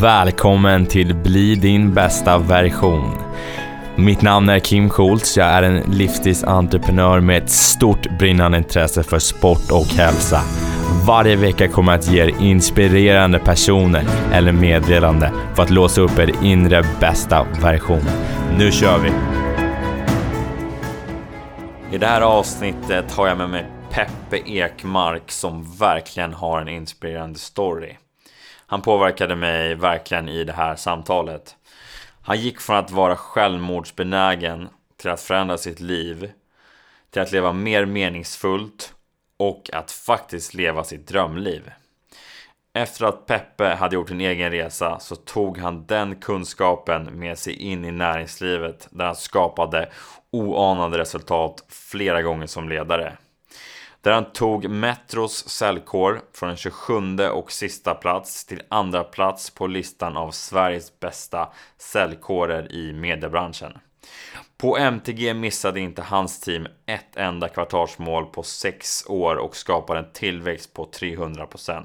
Välkommen till Bli din bästa version. Mitt namn är Kim Schultz. Jag är en livsstilsentreprenör med ett stort brinnande intresse för sport och hälsa. Varje vecka kommer jag att ge er inspirerande personer eller meddelande för att låsa upp er inre bästa version. Nu kör vi! I det här avsnittet har jag med mig Peppe Ekmark som verkligen har en inspirerande story. Han påverkade mig verkligen i det här samtalet. Han gick från att vara självmordsbenägen till att förändra sitt liv, till att leva mer meningsfullt och att faktiskt leva sitt drömliv. Efter att Peppe hade gjort en egen resa så tog han den kunskapen med sig in i näringslivet där han skapade oanade resultat flera gånger som ledare. Där han tog Metros säljkår från en 27 och sista plats till andra plats på listan av Sveriges bästa säljkårer i mediebranschen. På MTG missade inte hans team ett enda kvartalsmål på sex år och skapade en tillväxt på 300%.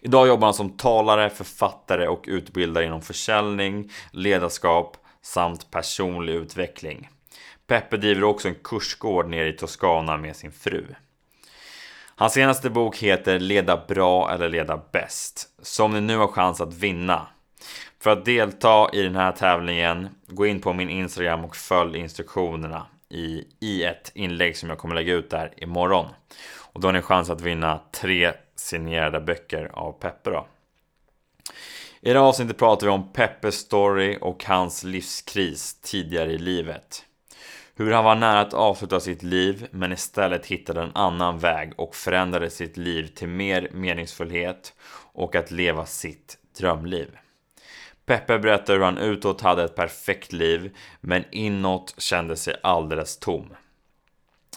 Idag jobbar han som talare, författare och utbildare inom försäljning, ledarskap samt personlig utveckling. Peppe driver också en kursgård nere i Toscana med sin fru. Hans senaste bok heter Leda bra eller leda bäst, som ni nu har chans att vinna. För att delta i den här tävlingen, gå in på min Instagram och följ instruktionerna i, i ett inlägg som jag kommer lägga ut där imorgon. Och då har ni chans att vinna tre signerade böcker av Peppe då. I det här avsnittet pratar vi om Peppes story och hans livskris tidigare i livet. Hur han var nära att avsluta sitt liv men istället hittade en annan väg och förändrade sitt liv till mer meningsfullhet och att leva sitt drömliv. Peppe berättar hur han utåt hade ett perfekt liv men inåt kände sig alldeles tom.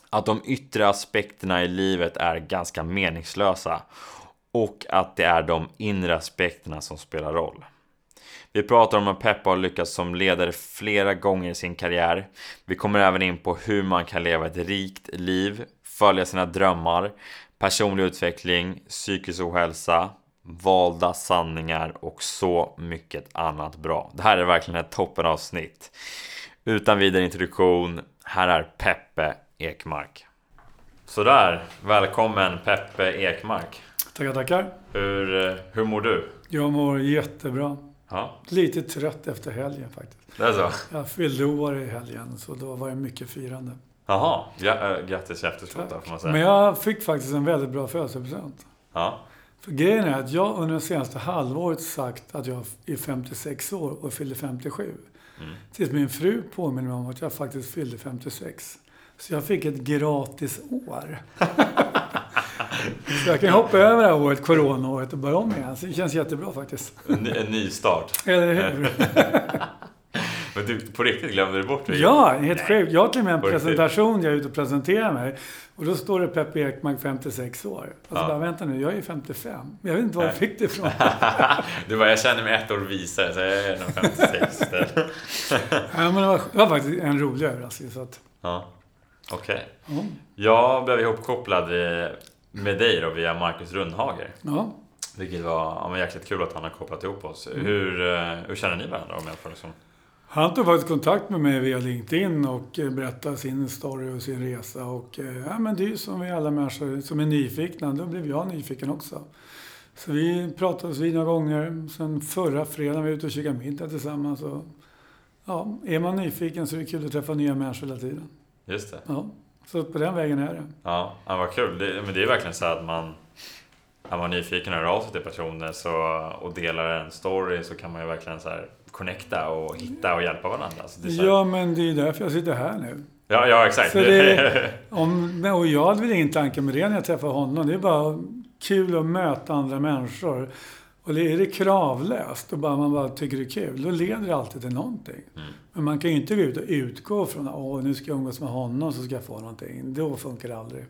Att de yttre aspekterna i livet är ganska meningslösa och att det är de inre aspekterna som spelar roll. Vi pratar om att Peppa har lyckats som ledare flera gånger i sin karriär. Vi kommer även in på hur man kan leva ett rikt liv, följa sina drömmar, personlig utveckling, psykisk ohälsa, valda sanningar och så mycket annat bra. Det här är verkligen ett toppenavsnitt. Utan vidare introduktion, här är Peppe Ekmark. Sådär, välkommen Peppe Ekmark. Tackar, tackar. Hur, eh, hur mår du? Jag mår jättebra. Ja, Lite trött efter helgen faktiskt. det är så? Jag fyllde år i helgen, så då var det mycket firande. Jaha, ja, äh, grattis i efterskott då, får man säga. Men jag fick faktiskt en väldigt bra födelsedagspresent. Ja, För grejen är att jag under det senaste halvåret sagt att jag är 56 år och fyllde 57. Mm. Tills min fru påminner mig om att jag faktiskt fyllde 56. Så jag fick ett gratis år. så jag kan hoppa över det här året, coronaåret, och börja om igen. Så det känns jättebra faktiskt. en, ny- en ny start. Eller hur? Men du, på riktigt glömde du bort det? Ja, helt sjukt. Jag har till och med en presentation, jag är ute och presenterar mig. Och då står det Peppe Ekmark, 56 år. Och så Ja. bara, vänta nu, jag är 55. Jag vet inte var jag fick det ifrån. du bara, jag känner mig ett år visare, så jag är nog 56. ja, men det, var, det var faktiskt en rolig överraskning. Så att, ja, okej. ja. Jag blev ihopkopplad eh, med dig då via Marcus Rundhager. ja. Vilket var ja, men jäkligt kul att han har kopplat ihop oss. Mm. Hur, eh, hur känner ni varandra om jag får liksom? Han tog faktiskt kontakt med mig via LinkedIn och eh, berättade sin story och sin resa. Och eh, ja, men det är ju som vi alla människor som är nyfikna. Då blev jag nyfiken också. Så vi pratades vid några gånger. Sen förra fredagen var vi ute och käkade middag tillsammans. Och, ja, är man nyfiken så är det kul att träffa nya människor hela tiden. Just det. Ja, så på den vägen är det. Ja, ja vad kul. Det, men det är verkligen så att man är man nyfiken och hör av sig till personer så, och delar en story så kan man ju verkligen så här connecta och hitta och hjälpa varandra. Här, Ja, men det är därför jag sitter här nu. ja, ja, exakt. Så det- Om, och jag hade väl ingen tanke med det när jag träffade honom. Det är bara kul att möta andra människor. Och är det kravlöst och bara man bara tycker det är kul, då leder det alltid till någonting. Mm. Men man kan ju inte gå ut och utgå från att nu ska jag umgås med honom så ska jag få någonting. Då funkar det aldrig.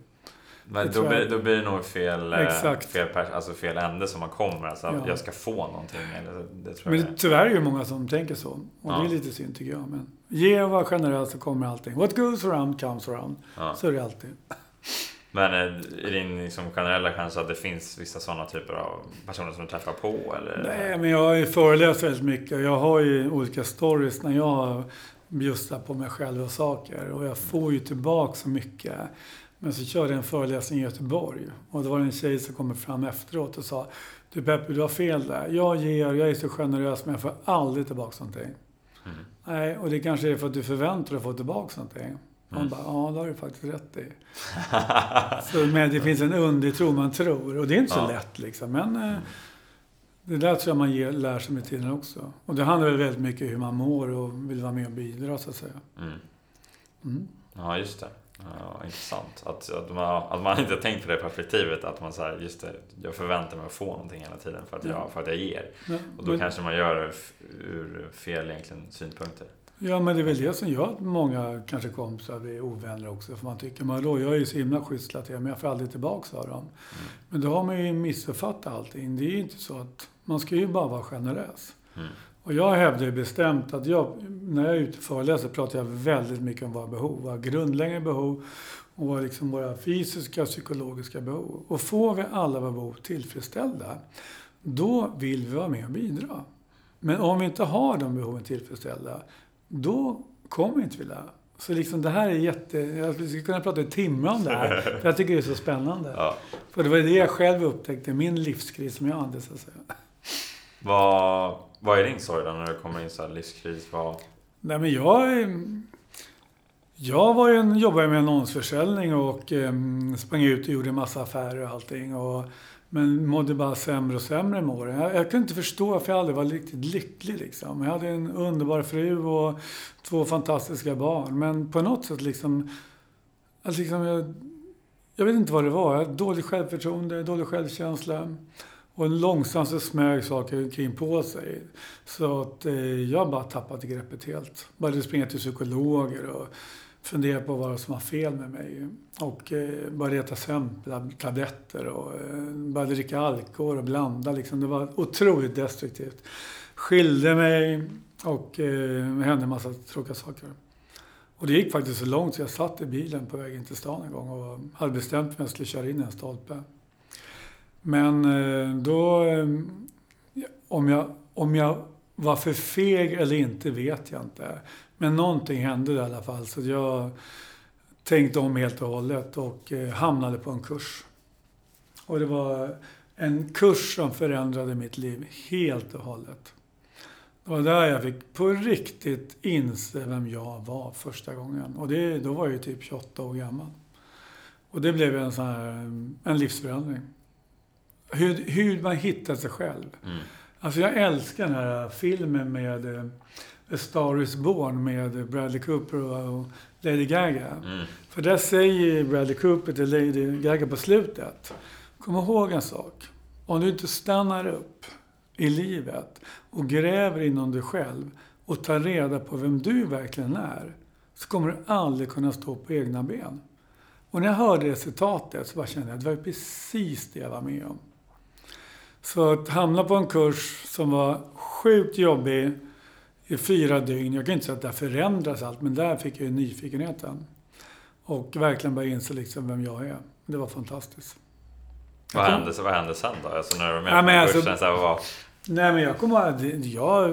Men då blir, då blir det nog fel, eh, Exakt. fel, alltså fel ände som man kommer. Alltså, Ja. Jag ska få någonting. Eller, det tror Men det, tyvärr är det ju många som tänker så. Och Ja. det är lite synd tycker jag. Men ge och var generös så kommer allting. What goes around comes around. Ja. Så är det alltid. Men i din liksom generella chans att det finns vissa sådana typer av personer som du träffar på? Eller? Nej, men jag har ju föreläst väldigt mycket. Jag har ju olika stories när jag bjussar på mig själv och saker. Och jag får ju tillbaka så mycket. Men så körde jag en föreläsning i Göteborg. Och då var det en tjej som kom fram efteråt och sa Du Peppe, du har fel där. Jag ger, jag är så generös men jag får aldrig tillbaka någonting. Mm. Nej, och det kanske är för att du förväntar dig att få tillbaka någonting. Man bara, ja det har du faktiskt rätt i. så, men det finns en undertro man tror. Och det är inte så ja. lätt liksom. Men eh, det där tror jag man ger, lär sig med tiden också. Och det handlar väl väldigt mycket om hur man mår och vill vara med och bidra så att säga. Mm. Mm. Ja, just det. Ja, intressant. Att, att, man, att man inte tänkt på det perspektivet. Att man säger just det, jag förväntar mig att få någonting hela tiden för att jag, för att jag ger. Ja, och då men, kanske man gör det ur fel egentligen synpunkter. Ja, men det är väl det som gör att många kanske kompisar blir ovänner också. För man tycker, men då, jag är ju så himla skyddsrelaterad, men jag får aldrig tillbaka av dem. Mm. Men då har man ju missuppfattat allting. Det är ju inte så att, man ska ju bara vara generös. Mm. Och jag hävdar ju bestämt att jag, när jag är ute och föreläser pratar jag väldigt mycket om våra behov. Våra grundläggande behov och liksom våra fysiska och psykologiska behov. Och får vi alla våra behov tillfredsställda, då vill vi vara med och bidra. Men om vi inte har de behoven tillfredsställda, då kommer vi inte vilja. Så liksom det här är jätte... Jag skulle kunna prata i timmar om det här. För jag tycker det är så spännande. Ja. För det var det jag själv upptäckte, min livskris som jag hade så att säga. Vad, vad är din sorg då när du kommer in så här livskris? Vad... Nej men jag... Jag var ju en, jobbade med annonsförsäljning och eh, sprang ut och gjorde en massa affärer och allting. Och men mådde bara sämre och sämre med åren. Jag, jag kunde inte förstå varför jag aldrig var riktigt lycklig. Liksom. Jag hade en underbar fru och två fantastiska barn. Men på något sätt liksom... Att liksom jag, jag vet inte vad det var. Jag hade dåligt självförtroende, dålig självkänsla. Och långsamt så smög saker kring på sig. Så att eh, jag bara tappade greppet helt. Började springa till psykologer och funderat på vad som var fel med mig. Och eh, började äta sömntabletter och eh, började dricka alkohol och blanda. Liksom. Det var otroligt destruktivt. Skilde mig och eh, hände en massa tråkiga saker. Och det gick faktiskt så långt så jag satt i bilen på vägen till stan en gång och hade bestämt mig att jag skulle köra in i en stolpe. Men eh, då... Eh, om jag, om jag varför feg eller inte vet jag inte. Men någonting hände i alla fall. Så jag tänkte om helt och hållet och eh, hamnade på en kurs. Och det var en kurs som förändrade mitt liv helt och hållet. Det var där jag fick på riktigt inse vem jag var första gången. Och det, då var jag ju typ 28 år gammal. Och det blev en sån här, en livsförändring. Hur, hur man hittar sig själv. Mm. Alltså jag älskar den här filmen med eh, A Star Is Born med Bradley Cooper och Lady Gaga. Mm. För där säger Bradley Cooper till Lady Gaga på slutet. Kom ihåg en sak. Om du inte stannar upp i livet och gräver inom dig själv och tar reda på vem du verkligen är, så kommer du aldrig kunna stå på egna ben. Och när jag hörde det citatet så bara kände jag att det var precis det jag var med om. Så att hamna på en kurs som var sjukt jobbig i fyra dygn. Jag kan inte säga att det förändras allt, men där fick jag ju nyfikenheten. Och verkligen börja inse liksom vem jag är. Det var fantastiskt. Vad hände, vad hände sen då? Alltså när du var med ja, på alltså, kursen, så här, vad... Nej men jag kommer ihåg, det, ja,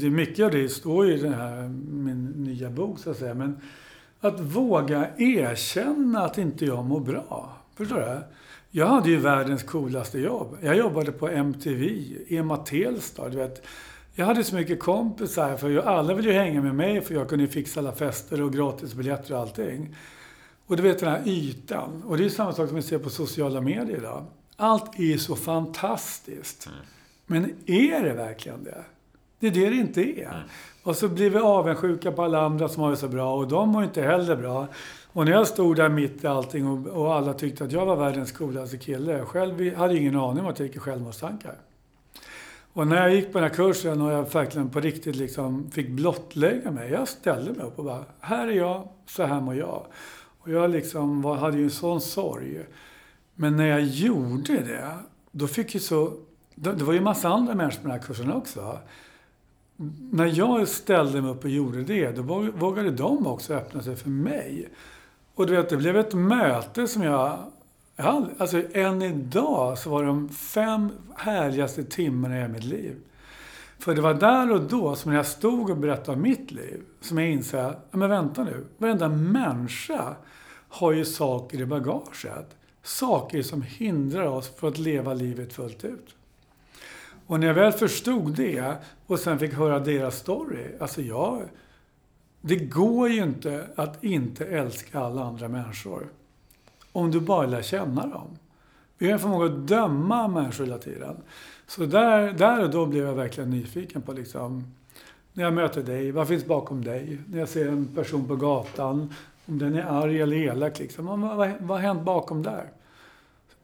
det är mycket av det står i den här, min nya bok så att säga. Men att våga erkänna att inte jag mår bra. Förstår du? Jag hade ju världens coolaste jobb. Jag jobbade på MTV, Ema Telstad, du vet. Jag hade så mycket kompisar, för alla ville ju hänga med mig för jag kunde fixa alla fester och gratisbiljetter och allting. Och du vet den här ytan. Och det är samma sak som vi ser på sociala medier idag. Allt är så fantastiskt. Mm. Men är det verkligen det? Det är det det inte är. Mm. Och så blir vi avundsjuka på alla andra som har det så bra och de mår inte heller bra. Och när jag stod där mitt i allting och, och alla tyckte att jag var världens coolaste kille. Jag själv hade ingen aning om att jag gick i självmordstankar. Och när jag gick på den här kursen och jag verkligen på riktigt liksom fick blottlägga mig. Jag ställde mig upp och bara, här är jag, så här mår jag. Och jag liksom var, hade ju en sån sorg. Men när jag gjorde det, då fick ju så... Det var ju en massa andra människor på den här kursen också. När jag ställde mig upp och gjorde det, då vågade de också öppna sig för mig. Och du vet, det blev ett möte som jag alltså än idag så var de fem härligaste timmarna i mitt liv. För det var där och då som när jag stod och berättade om mitt liv, som jag insåg, men vänta nu, varenda människa har ju saker i bagaget. Saker som hindrar oss från att leva livet fullt ut. Och när jag väl förstod det och sen fick höra deras story, alltså jag... Det går ju inte att inte älska alla andra människor. Om du bara lär känna dem. Vi har en förmåga att döma människor hela tiden. Så där, där och då blev jag verkligen nyfiken på liksom, när jag möter dig, vad finns bakom dig? När jag ser en person på gatan, om den är arg eller elak, liksom, vad, vad, vad har hänt bakom där?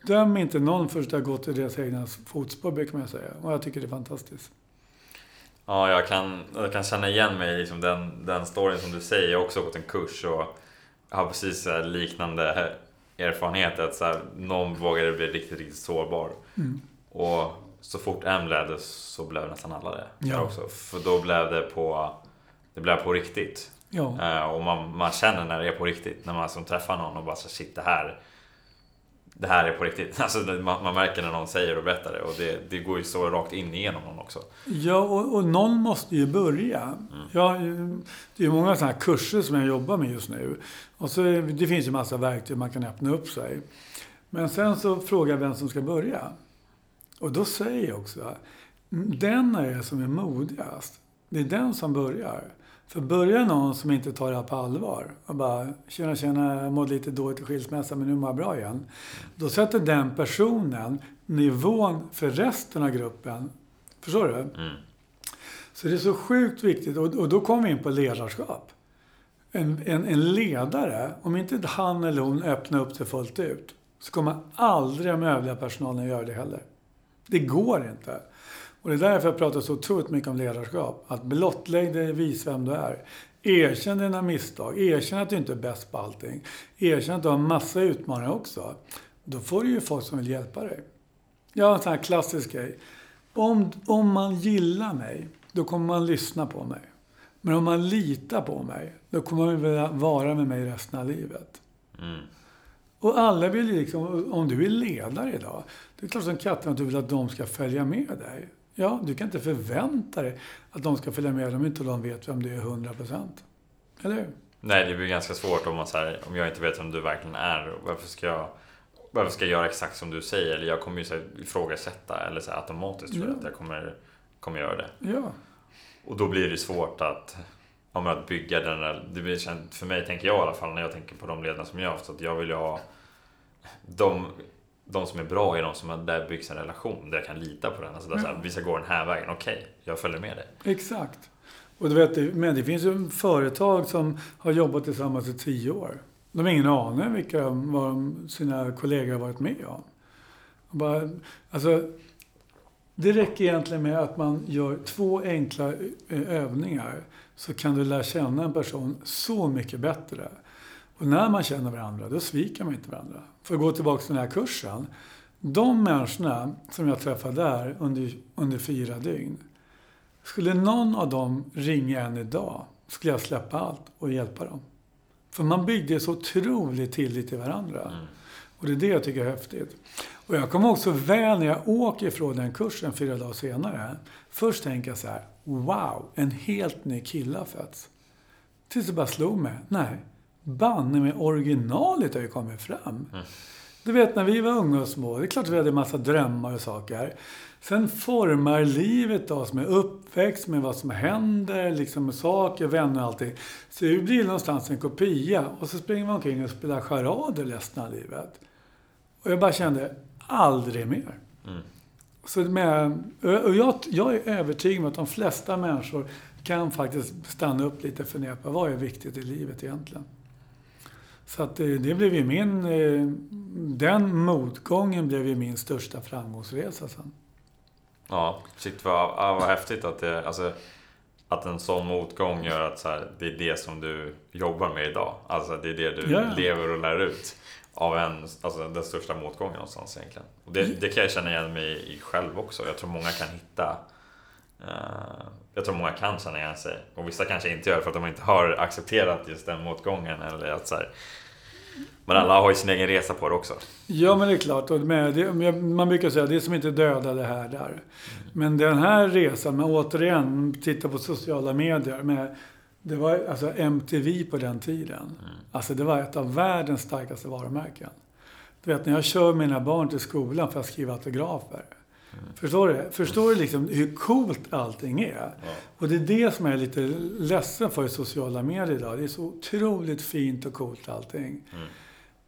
Döm inte någon förrän du har gått i deras egna fotspår, brukar man säga. Och jag tycker det är fantastiskt. Ja, jag kan, jag kan känna igen mig i liksom den, den storyn som du säger. Jag har också gått en kurs och har precis liknande erfarenhet. Att så här, någon vågade bli riktigt, riktigt sårbar. Mm. Och så fort en blev det så blev nästan alla det. Ja. Också. För då blev det på, det blev på riktigt. Ja. Uh, och man, man känner när det är på riktigt. När man som träffar någon och bara så shit det här det här är på riktigt. Alltså, man, man märker när någon säger och berättar det och det, det går ju så rakt in igenom någon också. Ja, och, och någon måste ju börja. Mm. Ja, det är många sådana här kurser som jag jobbar med just nu. Och så, det finns ju massa verktyg man kan öppna upp sig. Men sen så frågar jag vem som ska börja. Och då säger jag också, den är det som är modigast. Det är den som börjar. För börjar någon som inte tar det här på allvar och bara tjena, tjena, jag mådde lite dåligt i skilsmässa men nu mår jag bra igen. Då sätter den personen nivån för resten av gruppen. Förstår du? Mm. Så det är så sjukt viktigt och, och då kommer vi in på ledarskap. En, en, en, ledare, om inte han eller hon öppnar upp sig fullt ut, så kommer aldrig de övriga personalen göra det heller. Det går inte. Och det är därför jag pratar så otroligt mycket om ledarskap. Att blottlägg dig, vis vem du är. Erkänn dina misstag. Erkänn att du inte är bäst på allting. Erkänn att du har massa utmaningar också. Då får du ju folk som vill hjälpa dig. Jag har en sån här klassisk grej. Om, om man gillar mig, då kommer man lyssna på mig. Men om man litar på mig, då kommer man vilja vara med mig resten av livet. Mm. Och alla vill liksom, om du är ledare idag, det är klart som katten att du vill att de ska följa med dig. Ja, du kan inte förvänta dig att de ska följa med om inte de vet vem du är 100%. Eller hur? Nej, det blir ganska svårt om, man, så här, om jag inte vet vem du verkligen är. Varför ska jag, varför ska jag göra exakt som du säger? Eller jag kommer ju så här, ifrågasätta eller så här, automatiskt tror jag att jag kommer, kommer göra det. Ja. Och då blir det svårt att, om att bygga den där, det blir känt, för mig tänker jag i alla fall när jag tänker på de ledarna som jag har haft, att jag vill ju ha de de som är bra är de som där byggs en relation, där jag kan lita på den. Alltså där ja. så här, vi ska gå den här vägen, okej, okay, jag följer med dig. Exakt. Och du vet, men det finns ju företag som har jobbat tillsammans i tio år. De har ingen aning vilka vad sina kollegor har varit med om. Bara, alltså, det räcker egentligen med att man gör två enkla eh, övningar så kan du lära känna en person så mycket bättre. Och när man känner varandra, då sviker man inte varandra. För att gå tillbaka till den här kursen. De människorna som jag träffade där under, under fyra dygn. Skulle någon av dem ringa en idag, skulle jag släppa allt och hjälpa dem. För man byggde så otroligt tillit till varandra. Mm. Och det är det jag tycker är häftigt. Och jag kommer också väl när jag åker ifrån den kursen fyra dagar senare. Först tänker jag så här, wow, en helt ny kille har fötts. Tills det bara slog mig, nej, banne med originalet har ju kommit fram. Mm. Du vet när vi var unga och små, det är klart att vi hade en massa drömmar och saker. Sen formar livet oss med uppväxt, med vad som händer, liksom med saker, vänner och allting. Så vi blir någonstans en kopia och så springer man omkring och spelar charader resten av livet. Och jag bara kände, aldrig mer. Mm. Så med, och jag, jag är övertygad om att de flesta människor kan faktiskt stanna upp lite och fundera på vad är viktigt i livet egentligen. Så att det, det blev ju min... Eh, den motgången blev ju min största framgångsresa sen. Ja, shit vad, vad häftigt att det... Alltså, att en sån motgång gör att så här, det är det som du jobbar med idag. Alltså det är det du yeah. lever och lär ut. Av en, alltså den största motgången någonstans egentligen. Och det, det kan jag känna igen mig i själv också. Jag tror många kan hitta uh, jag tror många kan känna igen sig. Och vissa kanske inte gör för att de inte har accepterat just den motgången. Eller att så här, Men alla har ju sin egen resa på det också. Ja, men det är klart. Och med, det, man brukar säga det som inte dödar det här där. Mm. Men den här resan, men återigen, titta på sociala medier. Med, det var alltså MTV på den tiden. Mm. Alltså det var ett av världens starkaste varumärken. Du vet, när jag kör mina barn till skolan för att skriva autografer. Förstår du? Förstår du liksom hur coolt allting är? Ja. Och det är det som jag är lite ledsen för i sociala medier idag. Det är så otroligt fint och coolt allting. Mm.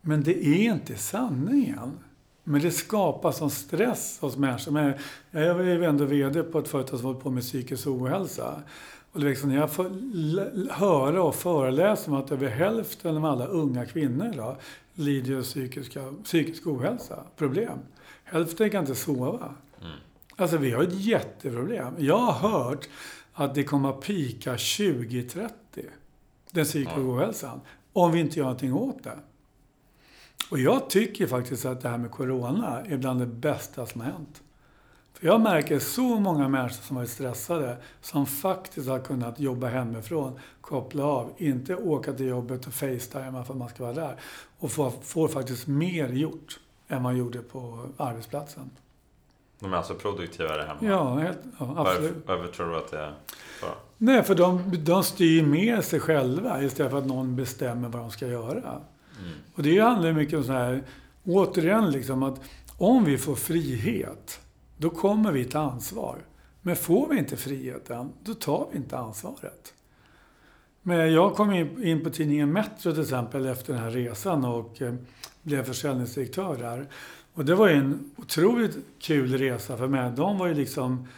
Men det är inte sanningen. Men det skapar sån stress hos människor. Men jag är ju ändå VD på ett företag som håller på med psykisk ohälsa. Och liksom när jag får höra och föreläsa om att över hälften av alla unga kvinnor idag lider av psykiska, psykisk ohälsa, problem. Hälften kan inte sova. Mm. Alltså vi har ett jätteproblem. Jag har hört att det kommer att pika 2030, den psykiska mm. ohälsan, om vi inte gör någonting åt det. Och jag tycker faktiskt att det här med Corona är bland det bästa som har hänt. För jag märker så många människor som varit stressade som faktiskt har kunnat jobba hemifrån, koppla av, inte åka till jobbet och facetima för att man ska vara där. Och får, får faktiskt mer gjort än man gjorde på arbetsplatsen. De är alltså produktivare hemma? Ja, helt, ja absolut. Varför, varför, tror du att det är så? Nej, för de, de styr med sig själva istället för att någon bestämmer vad de ska göra. Mm. Och det handlar mycket om så här, återigen liksom att om vi får frihet, då kommer vi ta ansvar. Men får vi inte friheten, då tar vi inte ansvaret. Men jag kom in på tidningen Metro till exempel efter den här resan och eh, blev försäljningsdirektör där. Och det var ju en otroligt kul resa för mig. De var ju liksom...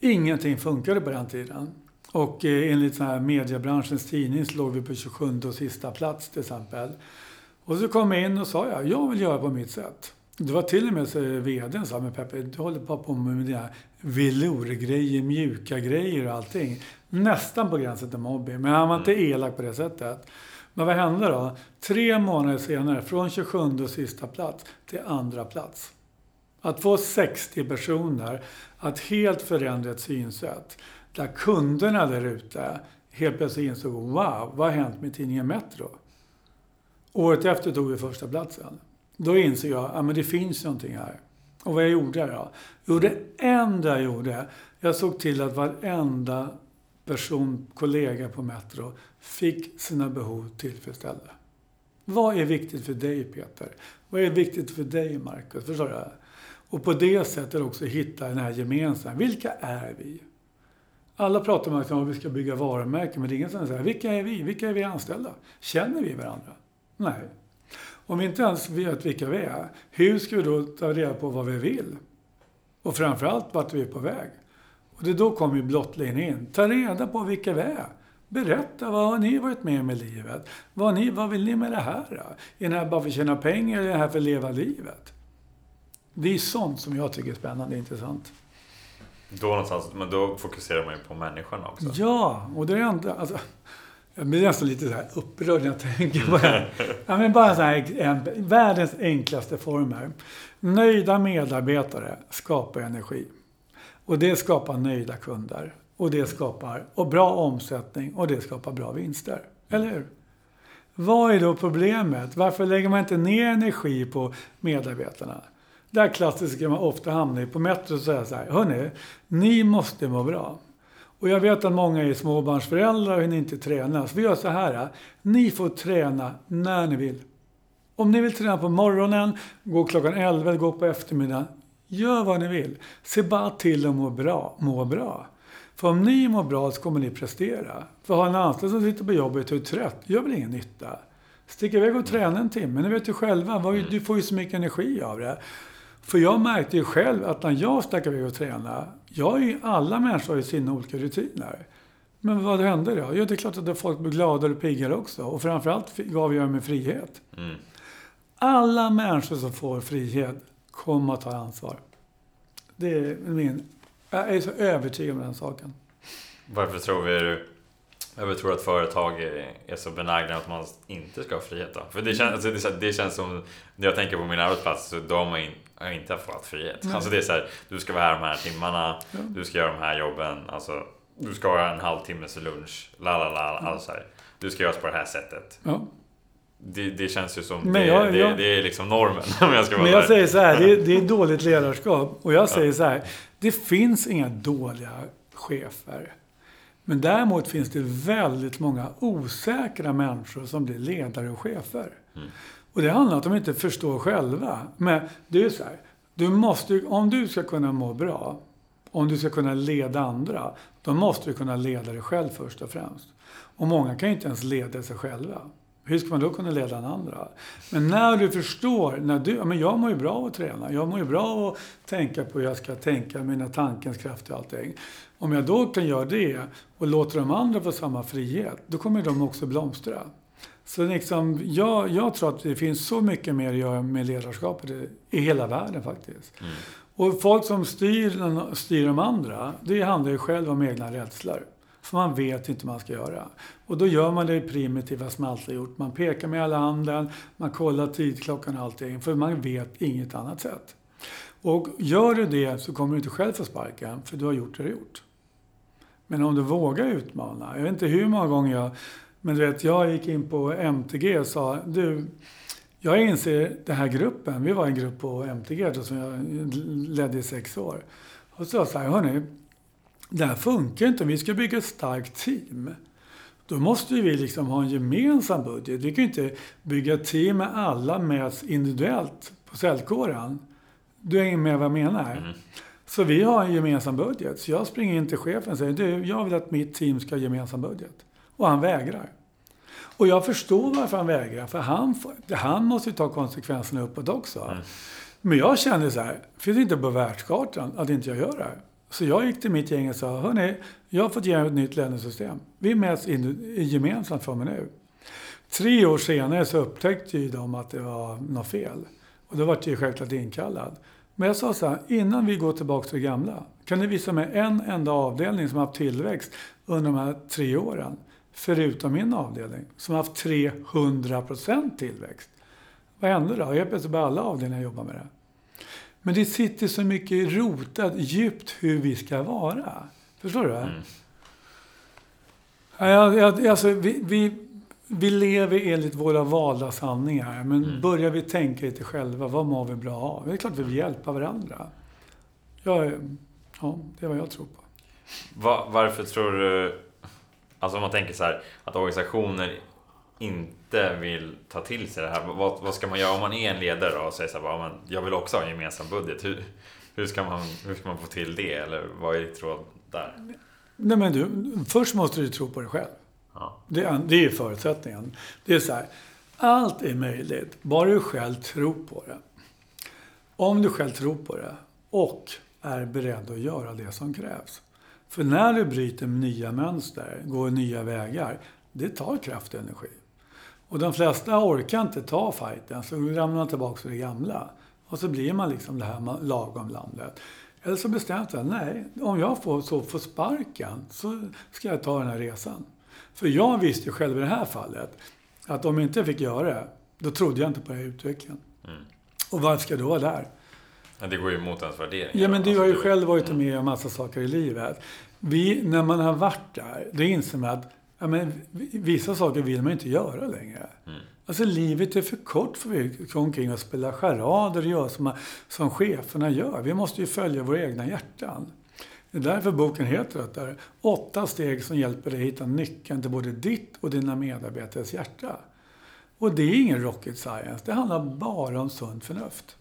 Ingenting funkade på den tiden. Och eh, enligt så här mediebranschens tidning så låg vi på 27 och sista plats till exempel. Och så kom jag in och sa jag, jag vill göra på mitt sätt. Det var till och med så VDn sa, men Peppe, du håller bara på med dina velourgrejer, mjuka grejer och allting. Nästan på gränsen till mobbing, men han var inte mm. elak på det sättet. Men vad hände då? Tre månader senare, från 27 och sista plats till andra plats. Att få 60 personer att helt förändra ett synsätt. Där kunderna där ute helt plötsligt insåg, wow, vad har hänt med tidningen Metro? Året efter tog vi första platsen. Då insåg jag att det finns någonting här. Och vad jag gjorde då? Jo, det enda jag gjorde, jag såg till att varenda person, kollega på Metro, fick sina behov tillfredsställda. Vad är viktigt för dig Peter? Vad är viktigt för dig Marcus? Förstår du? Och på det sättet också hitta den här gemensamma. Vilka är vi? Alla pratar om att vi ska bygga varumärken, men det är ingen som säger vilka är vi? Vilka är vi anställda? Känner vi varandra? Nej. Om vi inte ens vet vilka vi är, hur ska vi då ta reda på vad vi vill? Och framförallt vart vi är på väg. Och det då kommer ju in. Ta reda på vilka vi är. Berätta, vad har ni varit med om i livet? Vad, ni, vad vill ni med det här? Då? Är ni här bara för att tjäna pengar eller är ni här för att leva livet? Det är sånt som jag tycker är spännande och intressant. Då någonstans, men då fokuserar man ju på människorna också. Ja, och det är ändå... Alltså, jag blir nästan lite så här upprörd när jag tänker på det. Ja, men bara så här, en, världens enklaste former. Nöjda medarbetare skapar energi. Och det skapar nöjda kunder. Och det skapar och bra omsättning och det skapar bra vinster. Eller hur? Vad är då problemet? Varför lägger man inte ner energi på medarbetarna? Det här klassiska man ofta hamnar i. På Metro och säger så här, hörni, ni måste må bra. Och jag vet att många är småbarnsföräldrar och hinner inte träna. Så vi gör så här, ni får träna när ni vill. Om ni vill träna på morgonen, gå klockan 11, gå på eftermiddagen. Gör vad ni vill. Se bara till att må bra. Må bra. För om ni mår bra så kommer ni prestera. För har en anställd som sitter på jobbet och är trött, gör väl ingen nytta. Stick iväg och träna en timme. Ni vet ju själva, du får ju så mycket energi av det. För jag märkte ju själv att när jag stack iväg och tränade, jag är ju, alla människor har ju sina olika rutiner. Men vad hände då? Jo, det är klart att folk blir gladare och piggare också. Och framförallt gav jag mig frihet. Mm. Alla människor som får frihet kommer att ta ansvar. Det är min... Jag är så övertygad om den saken. Varför tror vi varför tror att företag är så benägna att man inte ska ha frihet då? För det känns, alltså det, känns som, när jag tänker på min arbetsplats, så de har har inte fått frihet. Nej. Alltså det är så här, du ska vara här de här timmarna, ja. du ska göra de här jobben, alltså, du ska ha en halvtimmes lunch, la la la, alltså här, du ska göra på det här sättet. Ja. Det, det känns ju som Men det, jag- det, jag- det är liksom normen. Om jag ska vara Men jag där. säger så här, det är, det är dåligt ledarskap. Och jag säger så här, det finns inga dåliga chefer. Men däremot finns det väldigt många osäkra människor som blir ledare och chefer. Och det handlar om att de inte förstår själva. Men det är så här, du måste, om du ska kunna må bra, om du ska kunna leda andra, då måste du kunna leda dig själv först och främst. Och många kan ju inte ens leda sig själva. Hur ska man då kunna leda den andra? Men när du förstår, när du, ja, men jag mår ju bra av att träna. Jag mår ju bra av att tänka på hur jag ska tänka, mina tankens kraft och allting. Om jag då kan göra det och låter de andra få samma frihet, då kommer de också blomstra. Så liksom, jag, jag tror att det finns så mycket mer att göra med ledarskapet i, i hela världen faktiskt. Och folk som styr, styr de andra, det handlar ju själv om egna rädslor. För man vet inte hur man ska göra. Och då gör man det primitiva som man alltid har gjort. Man pekar med alla handen, man kollar tidklockan och allting. För man vet inget annat sätt. Och gör du det så kommer du inte själv få sparken, för du har gjort det du har gjort. Men om du vågar utmana, jag vet inte hur många gånger jag... Men du vet, jag gick in på MTG och sa, du, jag inser den här gruppen, vi var en grupp på MTG som jag ledde i sex år. Och så sa jag så här, hörni, det här funkar inte om vi ska bygga ett starkt team. Då måste vi liksom ha en gemensam budget. Vi kan ju inte bygga ett team med alla mäts individuellt på säljkåren. Du hänger med vad jag menar? Så vi har en gemensam budget. Så jag springer in till chefen och säger, du, jag vill att mitt team ska ha gemensam budget. Och han vägrar. Och jag förstår varför han vägrar, för han, han måste ju ta konsekvenserna uppåt också. Men jag kände så här, finns det inte på världskartan att inte jag gör det här? Så jag gick till mitt gäng och sa, hörni, jag har fått igenom ett nytt lönesystem. Vi mäts in, gemensamt från och med nu. Tre år senare så upptäckte ju de att det var något fel. Och då var jag ju självklart inkallad. Men jag sa så här, innan vi går tillbaka till det gamla, kan ni visa mig en enda avdelning som har haft tillväxt under de här tre åren? Förutom min avdelning, som har haft 300% tillväxt. Vad hände då? Helt plötsligt började alla avdelningar jobba med det. Men det sitter så mycket rotat djupt hur vi ska vara. Förstår du? Mm. Ja, alltså, vi, vi, vi lever enligt våra valda sanningar. Men Mm. börjar vi tänka lite själva, vad mår vi bra av? Det är klart vi vill hjälpa varandra. Jag, ja, det är vad jag tror på. Va, varför tror du... Alltså om man tänker så här, att organisationer inte vill ta till sig det här. Vad, vad ska man göra om man är en ledare och säger så här, "Ja, men jag vill också ha en gemensam budget. Hur, hur, ska man, hur ska man få till det? Eller vad är ditt råd där? Nej, men du, först måste du tro på dig själv. Ja. Det det är förutsättningen. Det är så här, allt är möjligt, bara du själv tror på det. Om du själv tror på det och är beredd att göra det som krävs. För när du bryter nya mönster, går nya vägar, det tar kraft och energi. Och de flesta orkar inte ta fighten, så ramlar man tillbaka till det gamla. Och så blir man liksom det här lagom landet. Eller så bestämmer jag nej, om jag får, så får sparken så ska jag ta den här resan. För jag visste själv i det här fallet att om jag inte fick göra det, då trodde jag inte på den här utvecklingen. Mm. Och varför ska jag då vara där? Men det går ju emot ens värderingar. Ja, men du Alltså, har ju själv varit med om massa saker i livet. Vi, när man har varit där, då inser man att ja, men, vissa saker vill man inte göra längre. Mm. Alltså livet är för kort för att gå omkring och spela charader och göra som, som cheferna gör. Vi måste ju följa våra egna hjärtan. Det är därför boken heter att det är åtta steg som hjälper dig hitta nyckeln till både ditt och dina medarbetares hjärta. Och det är ingen rocket science. Det handlar bara om sunt förnuft.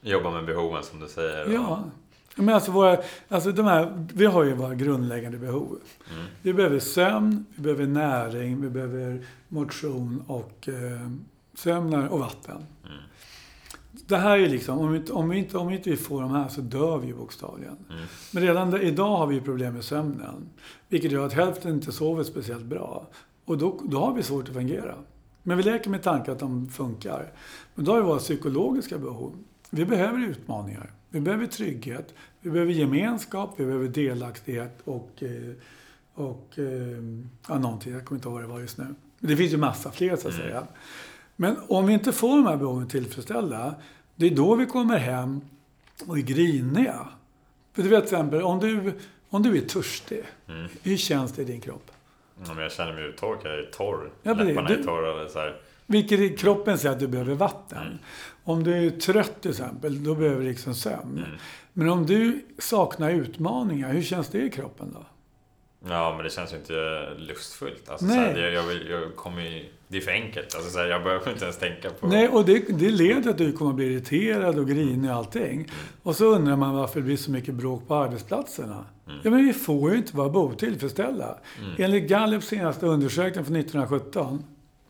Jobba med behoven som du säger. Ja. Men alltså, våra, alltså de här, vi har ju våra grundläggande behov. Mm. Vi behöver sömn, vi behöver näring, vi behöver motion och eh, sömn och vatten. Mm. Det här är liksom, om vi, inte, om, vi inte, om vi inte får de här så dör vi ju bokstavligen. Mm. Men redan där, idag har vi problem med sömnen. Vilket gör att hälften inte sover speciellt bra. Och då, då har vi svårt att fungera. Men vi leker med tankar att de funkar. Men då har vi våra psykologiska behov. Vi behöver utmaningar. Vi behöver trygghet. Vi behöver gemenskap. Vi behöver delaktighet och, eh, och eh, ja, någonting. Jag kommer inte ihåg vad det var just nu. Det finns ju massa fler så att Mm. säga. Men om vi inte får de här behoven tillfredsställda, det är då vi kommer hem och är griniga. För du vet till exempel, om du, om du är törstig, Mm. hur känns det i din kropp? Ja, men jag känner mig uttorkad, jag är torr. Ja. Läpparna är Du- torra. Eller så här. Vilket kroppen säger att du behöver vatten. Mm. Om du är trött till exempel, då behöver du liksom sömn. Mm. Men om du saknar utmaningar, hur känns det i kroppen då? Ja, men det känns ju inte lustfullt. Alltså, Nej. Så här, jag, jag, vill- jag kommer ju, det är för enkelt. Alltså, så här, jag behöver inte ens tänka på... Nej, och det, det leder till att du kommer att bli irriterad och grinig och allting. Och så undrar man varför det blir så mycket bråk på arbetsplatserna. Ja, men vi får ju inte vara otillfredsställda. Enligt Gallups senaste undersökning från 1917,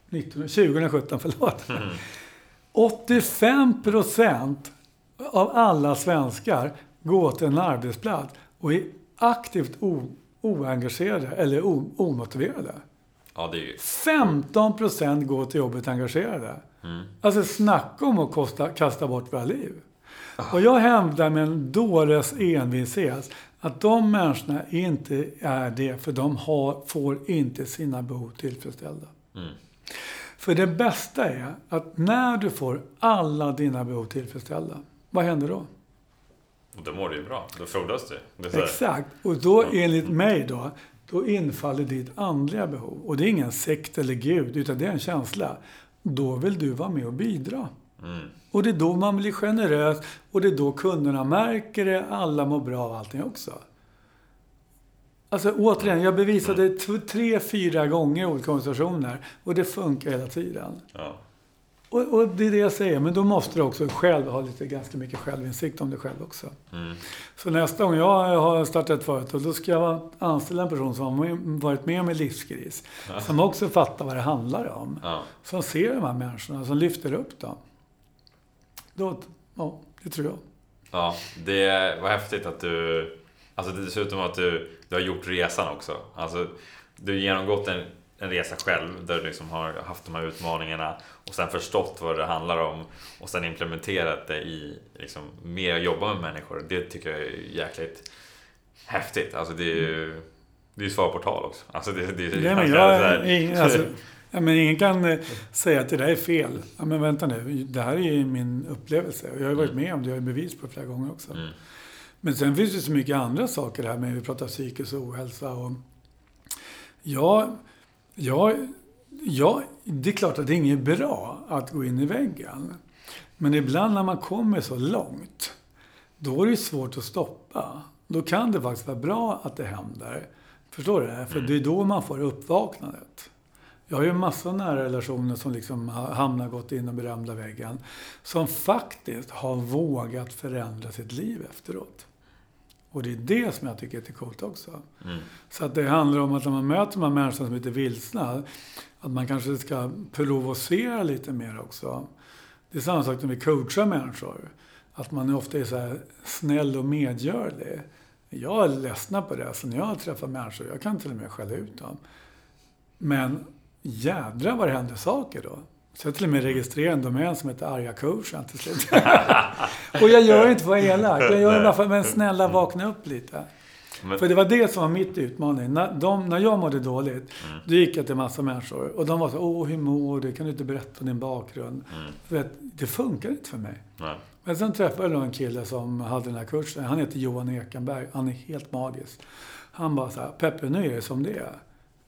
19, 2017, förlåt. 85 procent av alla svenskar går till en arbetsplats och är aktivt o, oengagerade eller o, omotiverade. Ja, det är ju... 15 procent går till jobbet engagerade. Alltså snacka om att kosta, kasta bort våra liv. Och jag hävdar med en dåres envishet att de människorna inte är det för de har, får inte sina behov tillfredsställda. Mm. För det bästa är att när du får alla dina behov tillfredsställda, vad händer då? Då mår du ju bra. Då frodas du. Exakt. Och då enligt mig då, då infaller ditt andliga behov. Och det är ingen sekt eller gud, utan det är en känsla. Då vill du vara med och bidra. Mm. Och det är då man blir generös och det är då kunderna märker det, alla mår bra av allting också. Alltså återigen, jag bevisade t- tre, fyra gånger olika organisationer och det funkar hela tiden. Ja. Och, och det är det jag säger, men då måste du också själv ha lite ganska mycket självinsikt om dig själv också. Mm. Så nästa gång jag har startat ett företag, då ska jag anställa en person som har varit med om en livskris. Som också fattar vad det handlar om. Ja. Som ser de här människorna, som lyfter upp dem. Då, ja, det tror jag. Ja, det var häftigt att du... Alltså dessutom att du, du har gjort resan också. Alltså, du har genomgått en, en resa själv där du liksom har haft de här utmaningarna och sen förstått vad det handlar om och sen implementerat det i liksom, mer att jobba med människor. Det tycker jag är jäkligt häftigt. Alltså det är ju det är svar på tal också. Alltså det, det, det, Nej, men jag, ingen, alltså, ja, men ingen kan eh, säga att det där är fel. Ja, men vänta nu, det här är ju min upplevelse. Och jag har ju varit med om det, jag har ju bevis på det flera gånger också. Mm. Men sen finns det så mycket andra saker här med, vi pratar psykisk ohälsa och... Ja, ja, ja, det är klart att det är inget bra att gå in i väggen. Men ibland när man kommer så långt, då är det svårt att stoppa. Då kan det faktiskt vara bra att det händer. Förstår du? det? För det är då man får uppvaknandet. Jag har ju massor av nära relationer som liksom har hamnat gått in och berömda väggen. Som faktiskt har vågat förändra sitt liv efteråt. Och det är det som jag tycker är lite coolt också. Mm. Så att det handlar om att när man möter de här människorna som är lite vilsna, att man kanske ska provocera lite mer också. Det är samma sak när vi coachar människor. Att man ofta är så här snäll och medgörlig. Jag är ledsna på det. Så när jag träffar människor, jag kan till och med skälla ut dem. Men jädra vad det händer saker då. Så jag till och med registrerar en domän som heter arga coachen till slut. och jag gör det inte för att vara elak. Jag gör det bara för men snälla vakna upp lite. Men- För det var det som var mitt utmaning. När, de, när jag mådde dåligt, då gick jag till massa människor. Och de var så åh hur mår du? Kan du inte berätta om din bakgrund? För att det funkar inte för mig. Nej. Men sen träffade jag en kille som hade den här kursen. Han heter Johan Ekenberg. Han är helt magisk. Han bara så här, Peppe, nu är det som det är.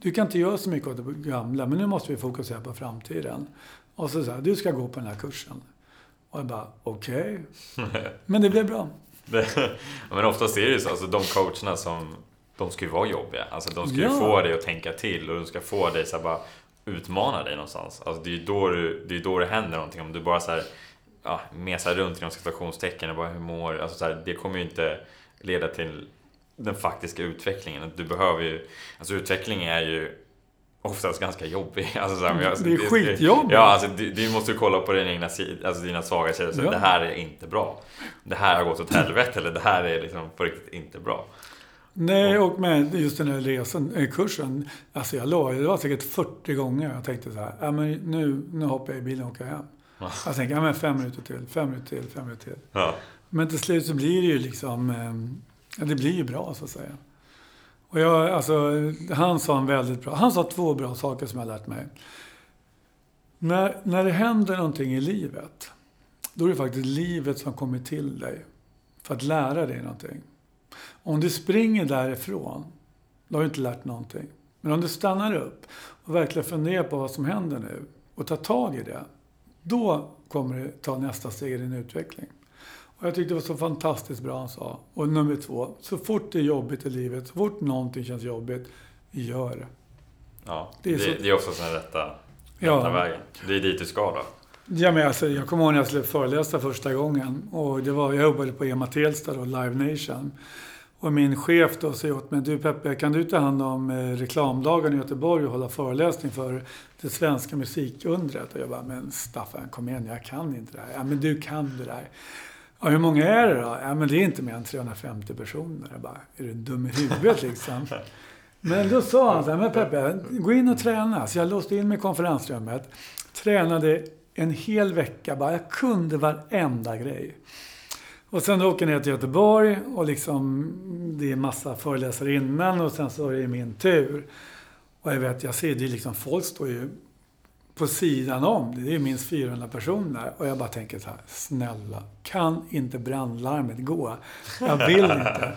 Du kan inte göra så mycket åt det gamla, men nu måste vi fokusera på framtiden. Och så sa du ska gå på den här kursen. Och jag bara, okej. Men det blev bra. Men oftast är det ju så, alltså de coacherna som de ska ju vara jobbiga. Alltså de ska ju Ja. få dig att tänka till och de ska få dig så bara utmana dig någonstans. Alltså det är ju då, du, det, är då det händer någonting. Om du bara så här, ja, mesar runt inom situationstecken och bara hur mår alltså så här, Det kommer ju inte leda till den faktiska utvecklingen. Du behöver ju, alltså utveckling är ju oftast ganska jobbig. Alltså, så här, jag- Det är skitjobbigt. Ja, alltså du, du måste ju kolla på din egna alltså dina svaga sidor. Ja. Det här är inte bra. Det här har gått åt helvete eller det här är liksom på riktigt inte bra. Nej, och med just den här resan, eh, kursen. Alltså jag låg, det var säkert 40 gånger jag tänkte så här, ja, men nu, nu hoppar jag i bilen och åker hem. Jag tänkte, ja men fem minuter till, fem minuter till, fem minuter till. Ja. Men till slut så blir det ju liksom, eh, ja, det blir ju bra så att säga. Och jag, alltså, han sa en väldigt bra, han sa två bra saker som jag har lärt mig. När, när det händer någonting i livet, då är det faktiskt livet som kommer till dig för att lära dig någonting. Om du springer därifrån, då har du inte lärt någonting. Men om du stannar upp och verkligen funderar på vad som händer nu och tar tag i det, då kommer du ta nästa steg i din utveckling. Och jag tyckte det var så fantastiskt bra han sa. Och nummer två, så fort det är jobbigt i livet, så fort någonting känns jobbigt, gör det. Ja, det är, det, så... det är oftast den rätta, rätta ja. vägen. Det är dit du ska då. Ja, men alltså, jag kommer ihåg när jag skulle föreläsa första gången. Och det var, jag jobbade på EMA Telsta då, Live Nation. Och min chef då säger åt mig, du Peppe, kan du ta hand om eh, reklamdagen i Göteborg och hålla föreläsning för det svenska musikundret? Och jag bara, men Staffan, kom igen, jag kan inte det här. Ja, men du kan det där. Ja, hur många är det då? Ja, men det är inte mer än 350 personer. Jag bara, är du dum i huvudet liksom? Men då sa han så här, men Peppe, gå in och träna. Så jag låste in mig i konferensrummet. Tränade en hel vecka bara. Jag kunde varenda grej. Och sen åker jag ner till Göteborg och liksom, det är massa föreläsare innan och sen så är det min tur. Och jag vet, jag ser det liksom, folk står ju på sidan om. Det är minst 400 personer. Och jag bara tänker så här, snälla, kan inte brandlarmet gå? Jag vill inte.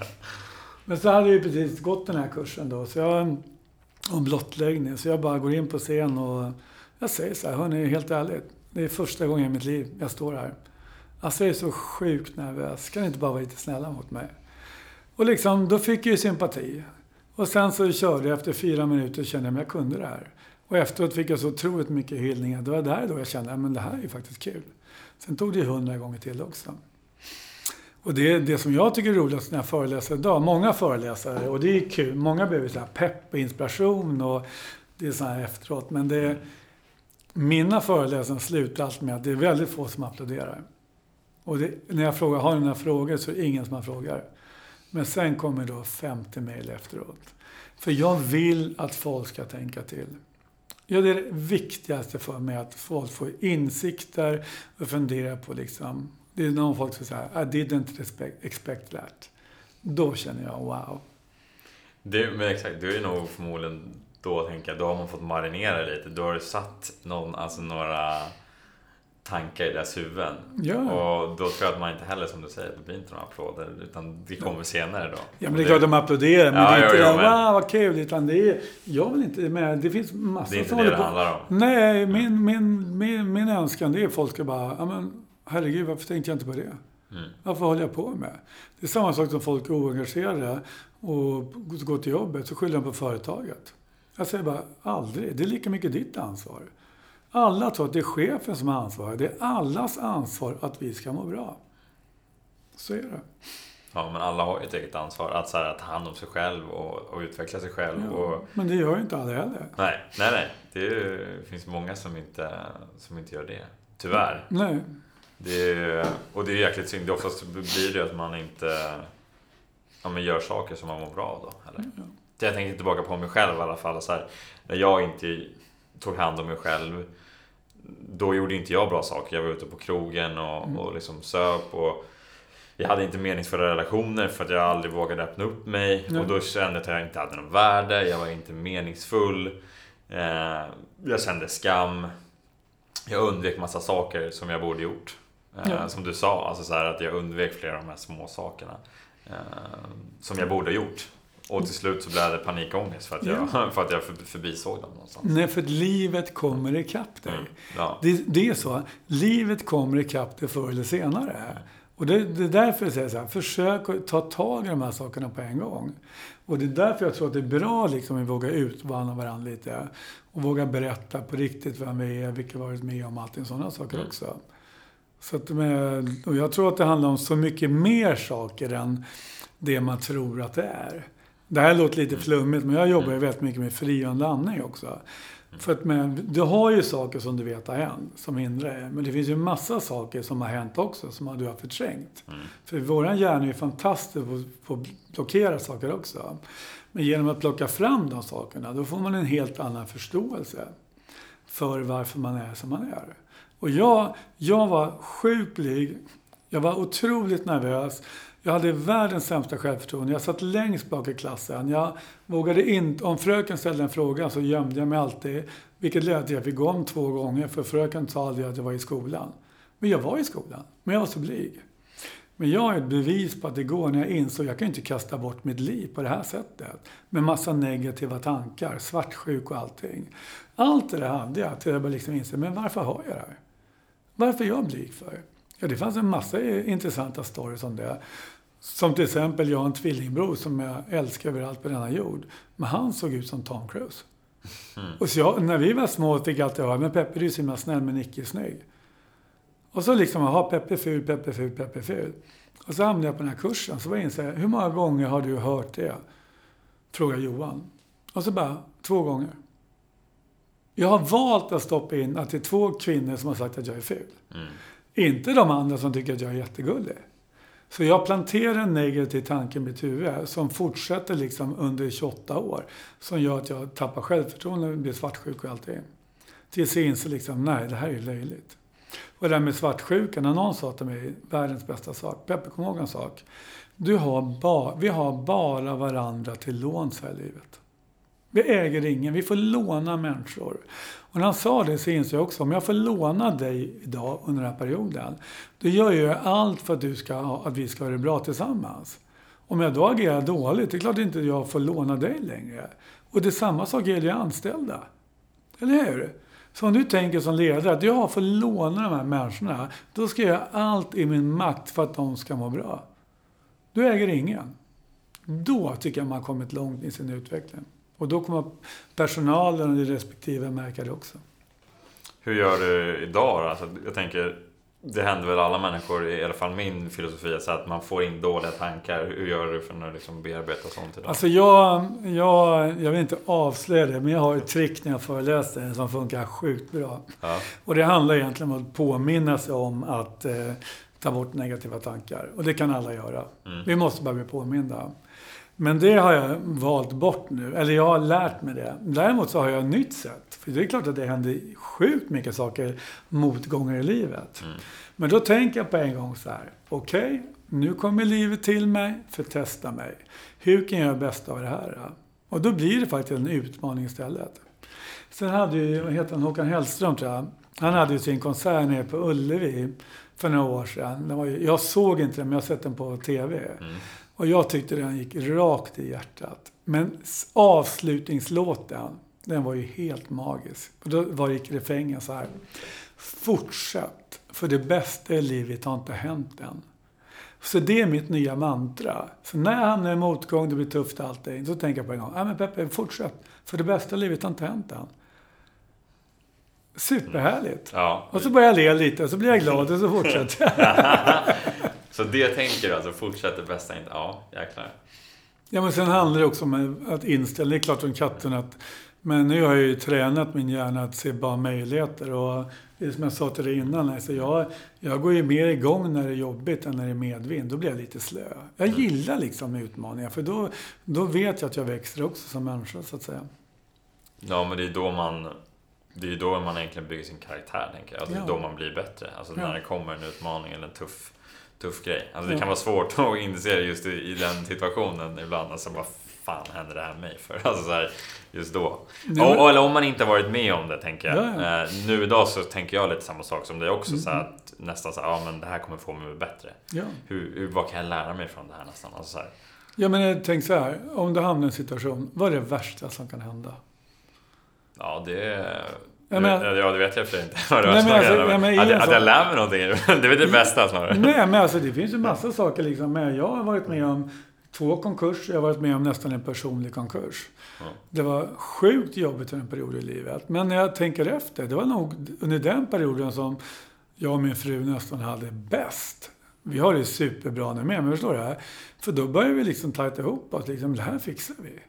Men så hade jag ju precis gått den här kursen då, så jag, om blottläggning. Så jag bara går in på scen och jag säger så här, hörni, helt ärligt. Det är första gången i mitt liv jag står här. Alltså jag är så sjukt nervös. Kan ni inte bara vara lite snälla mot mig? Och liksom, då fick jag ju sympati. Och sen så körde jag efter fyra minuter och kände att jag kunde det här. Och efteråt fick jag så otroligt mycket hyllningar. Det var där då jag kände att det här är ju faktiskt kul. Sen tog det ju hundra gånger till också. Och det, det som jag tycker är roligast när jag föreläser idag, många föreläsare, och det är kul, många behöver så här pepp och inspiration och det är så här efteråt. Men det, mina föreläsningar slutar alltid med att det är väldigt få som applåderar. Och det, när jag frågar, har ni några frågor, så är det ingen som har. Men sen kommer då 50 mejl efteråt. För jag vill att folk ska tänka till. Ja, det är det viktigaste för mig, att folk får insikter och funderar på liksom... Det är någon folk som säger ah, I didn't expect, expect that. Då känner jag wow. Det, men exakt, du är nog förmodligen då tänker jag, då har man fått marinera lite. Då har du satt någon, alltså några tankar i deras huvuden. Ja. Och då tror jag att man inte heller, som du säger, det blir inte några applåder. Utan det kommer senare då. Ja, men det är klart de applåderar. Men ja, det är inte jo, jo, men... wow vad kul. Utan det är, jag vill inte med. Det finns massor Det är inte det det handlar om. Nej, min, min, min, min önskan det är att folk ska bara, ja men herregud, varför tänkte jag inte på det? Mm. Varför håller jag på med? Det är samma sak som folk är oengagerade och går till jobbet, så skyller de på företaget. Jag säger bara, aldrig. Det är lika mycket ditt ansvar. Alla tror att det är chefen som har ansvar. Det är allas ansvar att vi ska må bra. Så är det. Ja, men alla har ju ett eget ansvar att, så här, ta hand om sig själv och, och utveckla sig själv. Ja, och... Men det gör ju inte alla heller. Nej, nej, nej. Det finns många som inte, som inte gör det. Tyvärr. Nej. Det är, och det är jäkligt synd. Det oftast blir det att man inte ja, men gör saker som man mår bra av. Då, eller? Ja. Jag tänker tillbaka på mig själv i alla fall. Så här, när jag inte tog hand om mig själv då gjorde inte jag bra saker. Jag var ute på krogen och, mm. och liksom söp. Och jag hade inte meningsfulla relationer för att jag aldrig vågade öppna upp mig. Mm. Och då kände jag att jag inte hade något värde. Jag var inte meningsfull. Eh, jag kände skam. Jag undvek massa saker som jag borde gjort. Eh, ja. Som du sa, alltså så att jag undvek flera av de här små sakerna. Eh, som jag borde ha gjort. Och till slut så blev det panikångest för att jag, ja. för att jag förbisåg dem någonstans. Nej, för att livet kommer ikapp dig. Mm. Ja. Det, det, är så. Livet kommer ikapp dig förr eller senare. Och det, det, är därför jag säger så här, försök att ta tag i de här sakerna på en gång. Och det är därför jag tror att det är bra liksom att våga utmana varandra lite. Och våga berätta på riktigt vem vi är, vilka vi varit med om, allting sådana saker mm. också. Så att med, och jag tror att det handlar om så mycket mer saker än det man tror att det är. Det här låter lite flummigt, men jag jobbar ju mm. väldigt mycket med frigörande andning också. Mm. För att men, du har ju saker som du vet har hänt, som hindrar dig. Men det finns ju massa saker som har hänt också, som du har förträngt. Mm. För våran hjärna är ju fantastisk på, på att blockera saker också. Men genom att plocka fram de sakerna, då får man en helt annan förståelse för varför man är som man är. Och jag, jag var sjuklig. Jag var otroligt nervös. Jag hade världens sämsta självförtroende. Jag satt längst bak i klassen. Jag vågade inte... Om fröken ställde en fråga så gömde jag mig alltid. Vilket ledde till att jag fick gå om två gånger för fröken sa aldrig att jag var i skolan. Men jag var i skolan. Men jag var så blyg. Men jag är ett bevis på att det går när jag insåg att jag kan inte kasta bort mitt liv på det här sättet. Med massa negativa tankar, svartsjuk och allting. Allt det där hade jag till jag bara liksom inse, men varför har jag det här? Varför är jag blyg för? Ja, det fanns en massa intressanta stories om det. Som till exempel, jag har en tvillingbror som jag älskar överallt på denna jord. Men han såg ut som Tom Cruise. Mm. Och så jag, när vi var små fick jag alltid höra, men Peppe du är så himla snäll men Nicke är snygg. Och så liksom, jaha, Peppe ful, Peppe ful, Peppe ful. Och så hamnade jag på den här kursen. Så var jag inser hur många gånger har du hört det? Frågar Johan. Och så bara, två gånger. Jag har valt att stoppa in att det är två kvinnor som har sagt att jag är ful. Mm. Inte de andra som tycker att jag är jättegullig. Så jag planterar en negativ tanke i mitt huvud som fortsätter liksom under 28 år. Som gör att jag tappar självförtroende, blir svartsjuk och allting. Tills jag inser liksom, nej, det här är löjligt. Och det där med svartsjuka, när någon sa till mig, världens bästa sak, Peppe, kom ihåg en sak. Du har ba, vi har bara varandra till låns här i livet. Vi äger ingen, vi får låna människor. Och när han sa det så insåg jag också, om jag får låna dig idag under den här perioden, då gör jag allt för att, du ska, att vi ska ha det bra tillsammans. Om jag då agerar dåligt, det är klart inte jag får låna dig längre. Och det är samma sak gäller ju anställda. Eller hur? Så om du tänker som ledare att jag får låna de här människorna, då ska jag göra allt i min makt för att de ska må bra. Du äger ingen. Då tycker jag man har kommit långt i sin utveckling. Och då kommer personalen i respektive märka det också. Hur gör du idag? Alltså, jag tänker, det händer väl alla människor, i alla fall min filosofi, så att man får in dåliga tankar. Hur gör du för att liksom bearbeta sånt idag? Alltså jag, jag, jag vill inte avslöja det, men jag har ett trick när jag föreläser som funkar sjukt bra. Ja. Och det handlar egentligen om att påminna sig om att eh, ta bort negativa tankar. Och det kan alla göra. Mm. Vi måste bara bli påminda. Men det har jag valt bort nu. Eller jag har lärt mig det. Däremot så har jag ett nytt sätt. För det är klart att det händer sjukt mycket saker, motgångar i livet. Mm. Men då tänker jag på en gång så här. Okej, okay, nu kommer livet till mig för att testa mig. Hur kan jag göra bästa av det här? Och då blir det faktiskt en utmaning istället. Sen hade ju, vad heter han, Håkan Hellström tror jag. Han hade ju sin konsert nere på Ullevi för några år sedan. Ju, jag såg inte den, men jag har sett den på TV. Mm. Och jag tyckte den gick rakt i hjärtat. Men avslutningslåten, den var ju helt magisk. Och då var gick refrängen så här. Fortsätt, för det bästa i livet har inte hänt än. Så det är mitt nya mantra. Så när jag hamnar i motgång, det blir tufft allting, så tänker jag på en gång, ja men Peppe, fortsätt. För det bästa i livet har inte hänt än. Superhärligt. Ja. Och så börjar jag le lite, och så blir jag glad och så fortsätter jag. Så det tänker du alltså, fortsätter bästa inte? Ja, jäklar. Ja, men sen handlar det också om att inställa, det är klart som katten att men nu har jag ju tränat min hjärna att se bara möjligheter och det är som jag sa till dig innan, alltså jag, jag går ju mer igång när det är jobbigt än när det är medvind. Då blir jag lite slö. Jag mm. gillar liksom utmaningar för då, då vet jag att jag växer också som människa så att säga. Ja, men det är då man det är då man egentligen bygger sin karaktär, tänker jag. Alltså, ja. Det är då man blir bättre. Alltså ja. när det kommer en utmaning eller en tuff tuff grej. Alltså, det kan vara svårt att inse just i, i den situationen ibland. Alltså, vad fan händer det här mig för? Alltså, så här, just då. Ja, och, eller om man inte varit med om det, tänker jag. Ja, eh, nu idag så tänker jag lite samma sak som dig också. Mm. Så att, nästan så här, ja men det här kommer få mig bättre. Ja. Hur, hur, vad kan jag lära mig från det här nästan? Alltså, så här. Ja, men tänk så här. Om du hamnar i en situation, vad är det värsta som kan hända? Ja, det Ja, men, ja, det vet jag för inte. Vad det nej, alltså, ja, men att, jag, att jag lär mig någonting. Det är väl det bästa snarare. Nej, men alltså det finns ju massa saker liksom. Men jag har varit med om två konkurser. Jag har varit med om nästan en personlig konkurs. Ja. Det var sjukt jobbigt en period i livet. Men när jag tänker efter. Det var nog under den perioden som jag och min fru nästan hade bäst. Vi har det superbra nu med, men förstår du? För då började vi liksom tajta ihop oss. Liksom, det här fixar vi.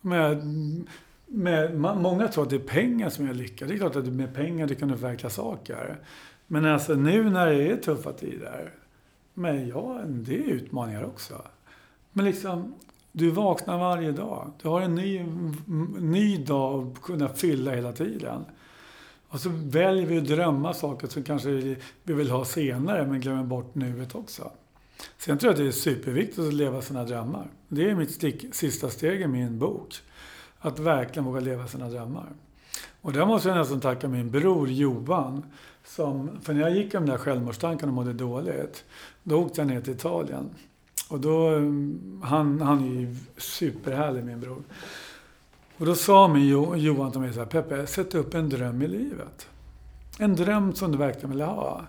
Men med, många tror att det är pengar som är lycka. Det är klart att med pengar du kan du förverkliga saker. Men alltså nu när det är tuffa tider. Men ja, det är utmaningar också. Men liksom, du vaknar varje dag. Du har en ny, ny dag att kunna fylla hela tiden. Och så väljer vi att drömma saker som kanske vi vill ha senare, men glömmer bort nuet också. Sen tror jag att det är superviktigt att leva sina drömmar. Det är mitt stick, sista steg i min bok. Att verkligen våga leva sina drömmar. Och där måste jag nästan tacka min bror Johan. Som, för när jag gick med de där självmordstankarna och mådde dåligt, då åkte jag ner till Italien. Och då, mm, han, han är ju superhärlig min bror. Och då sa min jo, Johan till mig så här, Peppe, sätt upp en dröm i livet. En dröm som du verkligen vill ha.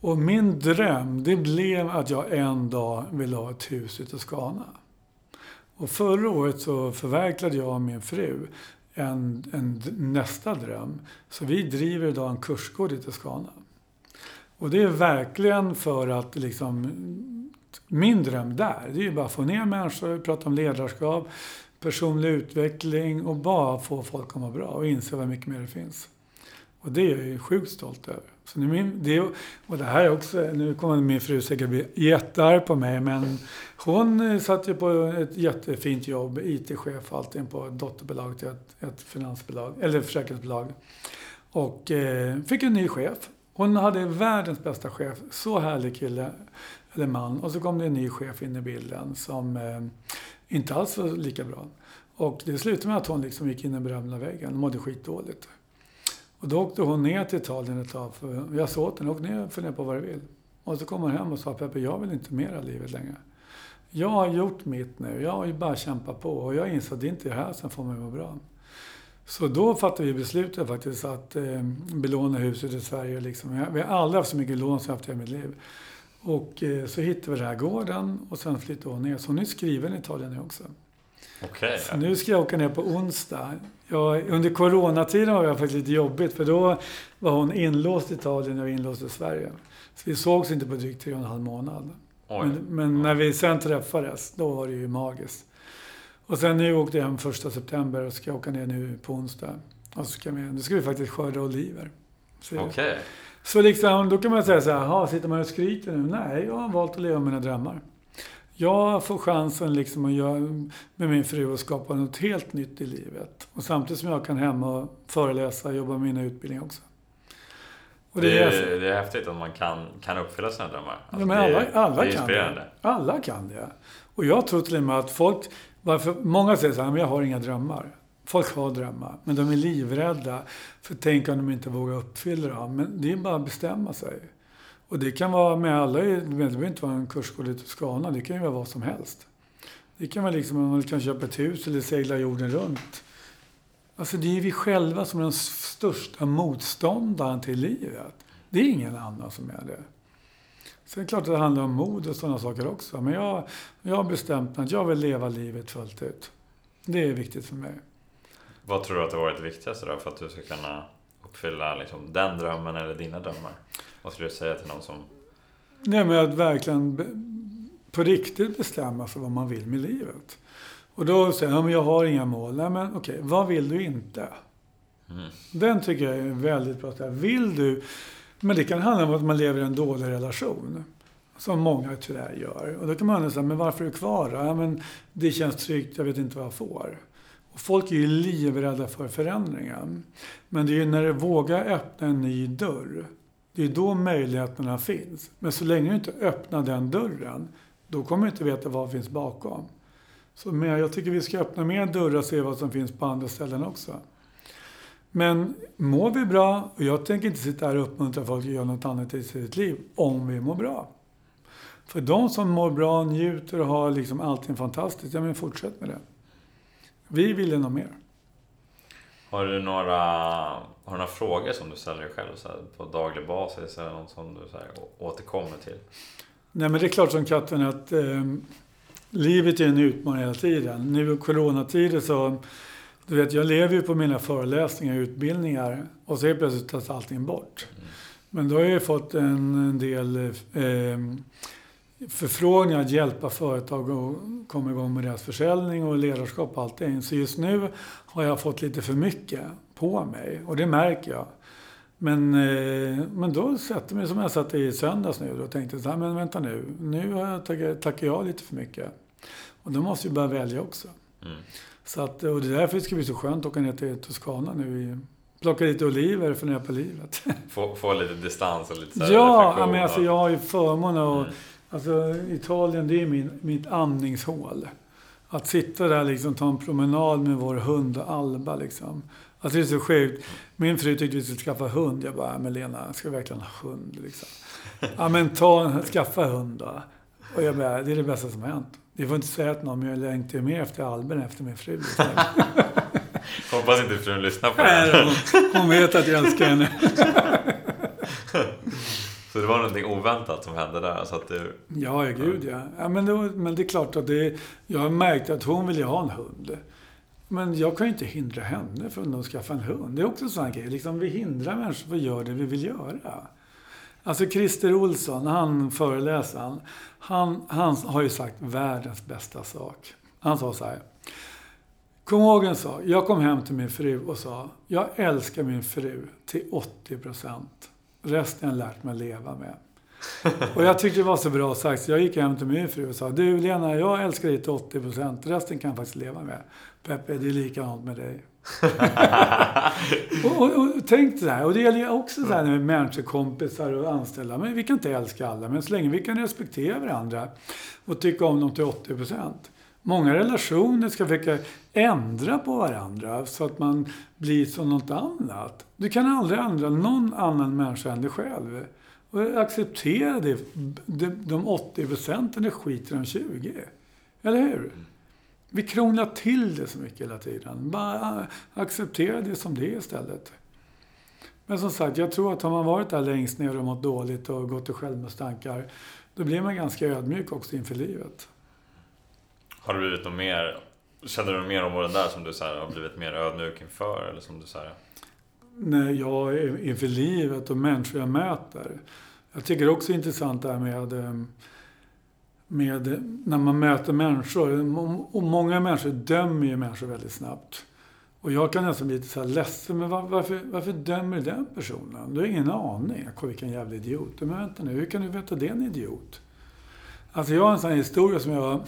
Och min dröm, det blev att jag en dag ville ha ett hus i Toscana. Och förra året så förverkligade jag och min fru en, en, nästa dröm. Så vi driver idag en kursgård i Toscana. Och det är verkligen för att liksom, min dröm där, det är ju bara att få ner människor, prata om ledarskap, personlig utveckling och bara få folk att må bra och inse vad mycket mer det finns. Och det är jag ju sjukt stolt över. Så nu min, det, och det här också, nu kommer min fru säkert bli jättearg på mig, men hon eh, satt ju på ett jättefint jobb, IT-chef och allting på ett dotterbolag till ett, ett finansbolag, eller försäkringsbolag. Och eh, fick en ny chef. Hon hade världens bästa chef, så härlig kille, eller man. Och så kom det en ny chef in i bilden som eh, inte alls var lika bra. Och det slutade med att hon liksom gick in i berömda väggen och mådde skitdåligt. Och då åkte hon ner till Italien ett tag. För jag sa åt henne, åk ner och fundera på vad du vill. Och så kom hon hem och sa, Peppe, jag vill inte mera livet längre. Jag har gjort mitt nu. Jag har ju bara kämpat på. Och jag inser att det inte är här som får mig att må bra. Så då fattade vi beslutet faktiskt att eh, belåna huset i Sverige. Liksom. Vi har aldrig haft så mycket lån som jag haft i mitt liv. Och eh, så hittade vi den här gården och sen flyttade hon ner. Så hon är skriven i Italien nu också. Okej. Så nu ska jag åka ner på onsdag. Jag, under coronatiden var det faktiskt lite jobbigt för då var hon inlåst i Italien och inlåst i Sverige. Så vi sågs inte på drygt tre och en halv månad. Men, men, när vi sen träffades, då var det ju magiskt. Och sen nu åkte jag hem första september och ska åka ner nu på onsdag. Och så ska vi, nu ska vi faktiskt skörda oliver. Okej. Okay. Så liksom, då kan man säga så här, sitter man och skryter nu? Nej, jag har valt att leva mina drömmar. Jag får chansen liksom att göra med min fru att skapa något helt nytt i livet. Och samtidigt som jag kan hem och föreläsa och jobba med mina utbildningar också. Det, det, är, det är häftigt att man kan, kan uppfylla sina drömmar. Alltså ja, alla, alla det är kan det. Alla kan det. Och jag tror till och med att folk, varför, många säger så här, men jag har inga drömmar. Folk har drömmar, men de är livrädda. För tänk om de inte vågar uppfylla dem. Men det är bara att bestämma sig. Och det kan vara med alla, det behöver inte vara en kursgård i Toscana, det kan ju vara vad som helst. Det kan vara liksom om man kan köpa ett hus eller segla jorden runt. Alltså det är vi själva som är den största motståndaren till livet. Det är ingen annan som är det. Sen är det klart att det handlar om mod och sådana saker också. Men jag, jag har bestämt mig att jag vill leva livet fullt ut. Det är viktigt för mig. Vad tror du att det har varit det viktigaste då för att du ska kunna uppfylla liksom, den drömmen eller dina drömmar? Vad skulle du säga till någon som... Nej, men att verkligen på riktigt bestämma för vad man vill med livet. Och då säger jag, jag har inga mål. Nej, men okej, vad vill du inte? Mm. Den tycker jag är väldigt bra. Vill du... Men det kan handla om att man lever i en dålig relation. Som många tyvärr gör. Och då kan man säga, men varför är du kvar då? Ja, men det känns tryggt, jag vet inte vad jag får. Och folk är ju livrädda för förändringen. Men det är ju när du vågar öppna en ny dörr det är då möjligheterna finns. Men så länge du inte öppnar den dörren, då kommer du inte veta vad som finns bakom. Så men jag tycker vi ska öppna mer dörrar och se vad som finns på andra ställen också. Men mår vi bra, och jag tänker inte sitta här och uppmuntra folk att göra något annat i sitt liv, om vi mår bra. För de som mår bra, njuter och har liksom allting fantastiskt, ja men fortsätt med det. Vi vill något mer. Har du några, har du några frågor som du ställer dig själv så här, på daglig basis eller något som du så här, återkommer till? Nej men det är klart som katten att eh, livet är en utmaning hela tiden. Nu i coronatider så, du vet jag lever ju på mina föreläsningar och utbildningar och så helt plötsligt tas allting bort. Mm. Men då har jag ju fått en, en del eh, förfrågningar att hjälpa företag att komma igång med deras försäljning och ledarskap och allting. Så just nu har jag fått lite för mycket på mig och det märker jag. Men, eh, men då sätter mig som jag satt i söndags nu och tänkte så här, men vänta nu, nu har jag tackat, tackar jag lite för mycket. Och då måste vi börja välja också. Mm. Så att, och det är därför det ska bli så skönt att åka ner till Toscana nu. Plocka lite oliver och fundera på livet. Få, få lite distans och lite så Ja, men alltså jag har ju förmånen att mm Alltså Italien, det är min, mitt andningshål. Att sitta där liksom, ta en promenad med vår hund Alba liksom. Alltså det är så sjukt. Min fru tyckte vi skulle skaffa hund. Jag bara, men Lena, ska vi verkligen ha hund liksom? Ja men ta, skaffa hund då. Och jag bara, det är det bästa som har hänt. Vi får inte säga till någon, men jag längtar ju mer efter Albin efter min fru. Liksom. Hoppas inte frun lyssnar på det här. hon vet att jag älskar henne. Så det var någonting oväntat som hände där. Så att det, Ja, ja, gud ja. ja men, det, men det är klart att det, jag har märkt att hon vill ju ha en hund. Men jag kan ju inte hindra henne från att skaffa en hund. Det är också en sån här grej. Liksom, vi hindrar människor från att göra det vi vill göra. Alltså Christer Olsson, han föreläsaren, han, han har ju sagt världens bästa sak. Han sa så här. Kom ihåg en sak. Jag kom hem till min fru och sa, jag älskar min fru till 80 procent. Resten har jag lärt mig att leva med. Och jag tyckte det var så bra sagt, så jag gick hem till min fru och sa, du Lena, jag älskar dig till 80 procent. Resten kan jag faktiskt leva med. Peppe, det är likadant med dig. och, och, och tänk så här, och det gäller ju också så här med människor, kompisar och anställda. Men vi kan inte älska alla, men så länge vi kan respektera varandra och tycka om dem till 80 procent. Många relationer ska försöka ändra på varandra så att man blir som något annat. Du kan aldrig ändra någon annan människa än dig själv. Och acceptera det. De 80 procenten är skit i de 20. Eller hur? Vi krånglar till det så mycket hela tiden. Bara acceptera det som det är istället. Men som sagt, jag tror att har man varit där längst ner och mått dåligt och gått i självmordstankar, då blir man ganska ödmjuk också inför livet. Har du blivit något mer, känner du mer om åren där som du så här, har blivit mer ödmjuk inför? Eller som du så här... När jag är inför livet och människor jag möter. Jag tycker också det är intressant det här med, eh, med när man möter människor. Och många människor dömer ju människor väldigt snabbt. Och jag kan nästan bli lite så här ledsen. Men varför, varför dömer du den personen? Du har ingen aning. Vilken jävla idiot. Men vänta nu, hur kan du veta det är en idiot? Alltså jag har en sån här historia som jag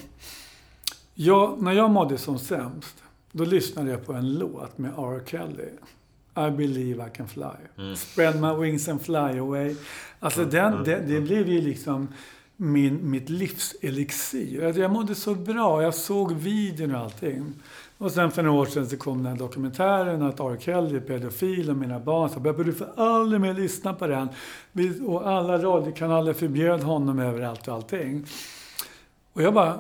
jag när jag mådde som sämst, då lyssnade jag på en låt med R. Kelly. I believe I can fly. Mm. Spread my wings and fly away. Alltså den, det, det blev ju liksom min, mitt livselixir. Alltså jag mådde så bra. Jag såg videon och allting. Och sen för några år sedan så kom den här dokumentären att R. Kelly är pedofil och mina barn sa Beppe du får aldrig mer lyssna på den. Och alla radiokanaler förbjöd honom överallt och allting. Och jag bara...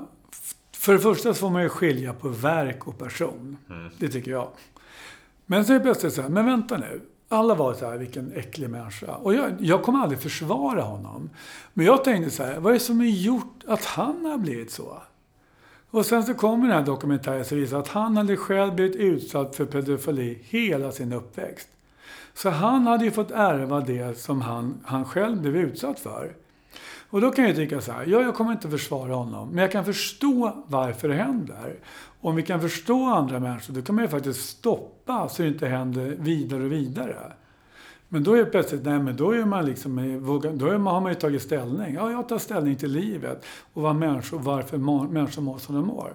För det första så får man ju skilja på verk och person. Mm. Det tycker jag. Men så är det plötsligt så här, men vänta nu. Alla var så här, vilken äcklig människa. Och jag, jag kommer aldrig försvara honom. Men jag tänkte så här, vad är det som har gjort att han har blivit så? Och sen så kommer den här dokumentären som visar att han hade själv blivit utsatt för pedofili hela sin uppväxt. Så han hade ju fått ärva det som han, han själv blev utsatt för. Och då kan jag tycka så här, ja, jag kommer inte försvara honom, men jag kan förstå varför det händer. Om vi kan förstå andra människor, då kan man ju faktiskt stoppa så det inte händer vidare och vidare. Men då är det plötsligt, nej men då är man liksom, då är man, har man ju tagit ställning. Ja, jag tar ställning till livet och vad människor, varför människor mår som de mår.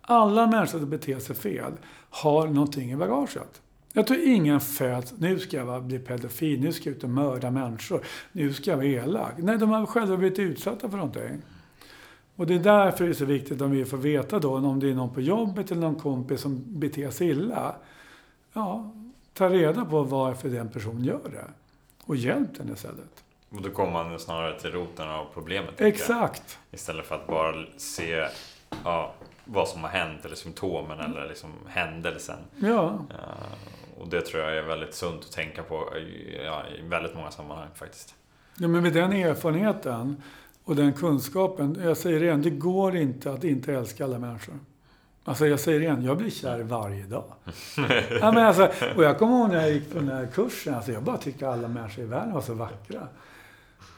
Alla människor som beter sig fel har någonting i bagaget. Jag tror ingen föds, nu ska jag bli pedofil, nu ska jag ut och mörda människor, nu ska jag vara elak. Nej, de har själva blivit utsatta för någonting. Och det är därför det är så viktigt om vi får veta då om det är någon på jobbet eller någon kompis som beter sig illa. Ja, ta reda på varför den personen gör det. Och hjälp den istället. Och då kommer man snarare till roten av problemet. Exakt. Istället för att bara se ja, vad som har hänt eller symptomen eller liksom händelsen. Ja. ja. Och det tror jag är väldigt sunt att tänka på ja, i väldigt många sammanhang faktiskt. Ja, men med den erfarenheten och den kunskapen. Jag säger igen, det går inte att inte älska alla människor. Alltså jag säger igen, jag blir kär varje dag. ja, men alltså, och jag kommer ihåg när jag gick på den här kursen, alltså jag bara tyckte alla människor i världen var så vackra.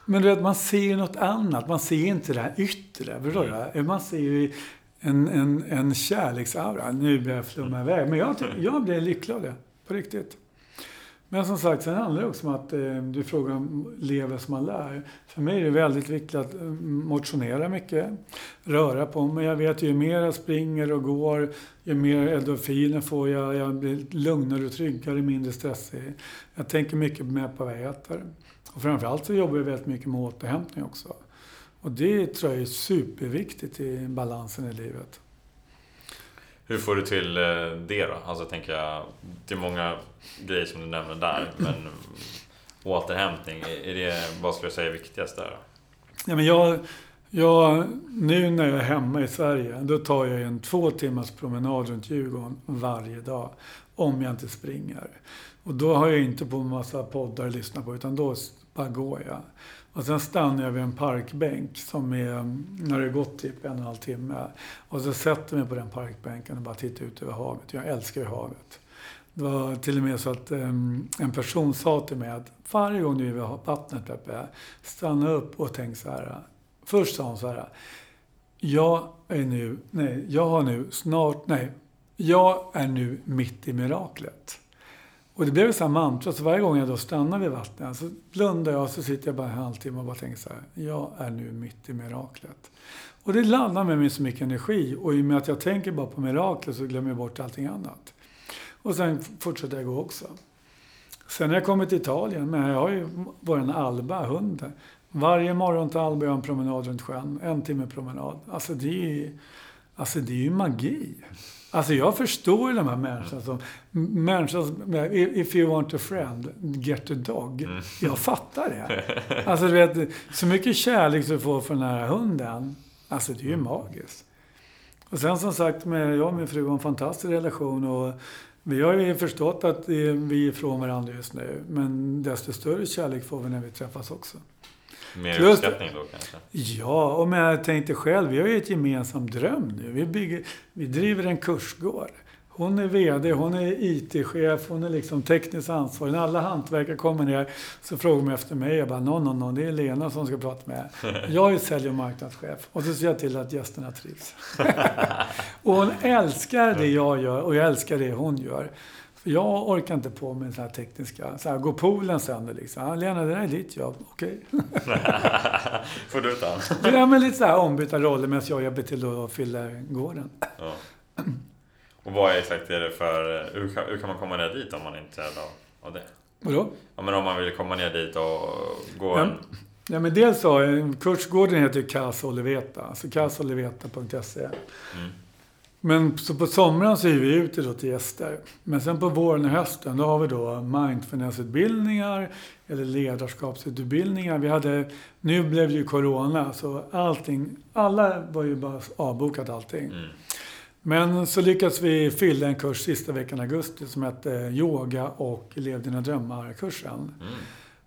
Men du vet, man ser ju något annat. Man ser inte det här yttre. Förstår du? Man ser ju en, en, en kärleksaura. Nu börjar jag flumma iväg. Men jag, jag blir lycklig av det. På riktigt. Men som sagt, sen handlar det också om att eh, du frågar om lever som man lär. För mig är det väldigt viktigt att eh, motionera mycket, röra på mig. Jag vet ju mer jag springer och går, ju mer endorfiner får jag. Jag blir lugnare och tryggare, mindre stressig. Jag tänker mycket mer på vad jag äter. Och framförallt så jobbar jag väldigt mycket med återhämtning också. Och det tror jag är superviktigt i balansen i livet. Hur får du till eh, det då? Alltså tänker jag, det är många grejer som du nämner där, men återhämtning, är det, vad skulle jag säga är viktigast där? Ja, men jag, jag, nu när jag är hemma i Sverige, då tar jag en två timmars promenad runt Djurgården varje dag. Om jag inte springer. Och då har jag inte på en massa poddar att lyssna på, utan då bara går jag. Och sen stannar jag vid en parkbänk som är, när det gått typ en och en halv timme. Och så sätter jag mig på den parkbänken och bara tittar ut över havet. Jag älskar ju havet. Det var till och med så att um, en person sa till mig att varje gång du är vid vattnet Peppe, stanna upp och tänk så här. Först sa hon så här. Jag är nu, nej, jag har nu snart, nej, jag är nu mitt i miraklet. Och det blev så här mantra, så varje gång jag då stannar vid vattnet så blundar jag och så sitter jag bara en halvtimme och bara tänker så här. Jag är nu mitt i miraklet. Och det laddar med mig så mycket energi och i och med att jag tänker bara på miraklet så glömmer jag bort allting annat. Och sen fortsätter jag gå också. Sen när jag kommer till Italien, men jag har ju vår Alba, hunden. Varje morgon tar Alba jag en promenad runt sjön. En timme promenad. Alltså det är ju, alltså det är ju magi. Alltså jag förstår de här människorna som... Människor som, if you want a friend, get a dog. Mm. Jag fattar det. Alltså du vet, så mycket kärlek du får från den här hunden. Alltså det är ju mm. magiskt. Och sen som sagt, med, jag och min fru har en fantastisk relation och vi har ju förstått att vi är ifrån varandra just nu. Men desto större kärlek får vi när vi träffas också. Mer Plus, uppskattning då kanske? Ja, och men jag tänkte själv, vi har ju ett gemensamt dröm nu. Vi, bygger, vi driver en kursgård. Hon är VD, hon är IT-chef, hon är liksom tekniskt ansvarig. När alla hantverkare kommer ner så frågar de efter mig. Jag bara, no, no, no, det är Lena som ska prata med. Jag är sälj och marknadschef. Och så ser jag till att gästerna trivs. och hon älskar det jag gör och jag älskar det hon gör. För jag orkar inte på med sådana här tekniska, så här, gå poolen sönder liksom. Ja, Lena, det där är ditt jobb. Okej. Okay. Får du ta Ja, men lite så här ombytta roller medan jag hjälper till att fylla gården. Ja. Och vad är exakt är det för, hur kan, hur kan man komma ner dit om man är intresserad av, av det? Vadå? Ja, men om man vill komma ner dit och gå en... Ja, men dels så, kursgården heter Casa Oliveta, alltså casaoliveta.se. Mm. Men så på sommaren så hyr vi ut det då till gäster. Men sen på våren och hösten då har vi då mindfulnessutbildningar eller ledarskapsutbildningar. Vi hade, nu blev det ju Corona så allting, alla var ju bara avbokat allting. Mm. Men så lyckades vi fylla en kurs sista veckan i augusti som hette Yoga och Lev dina drömmar-kursen. Mm.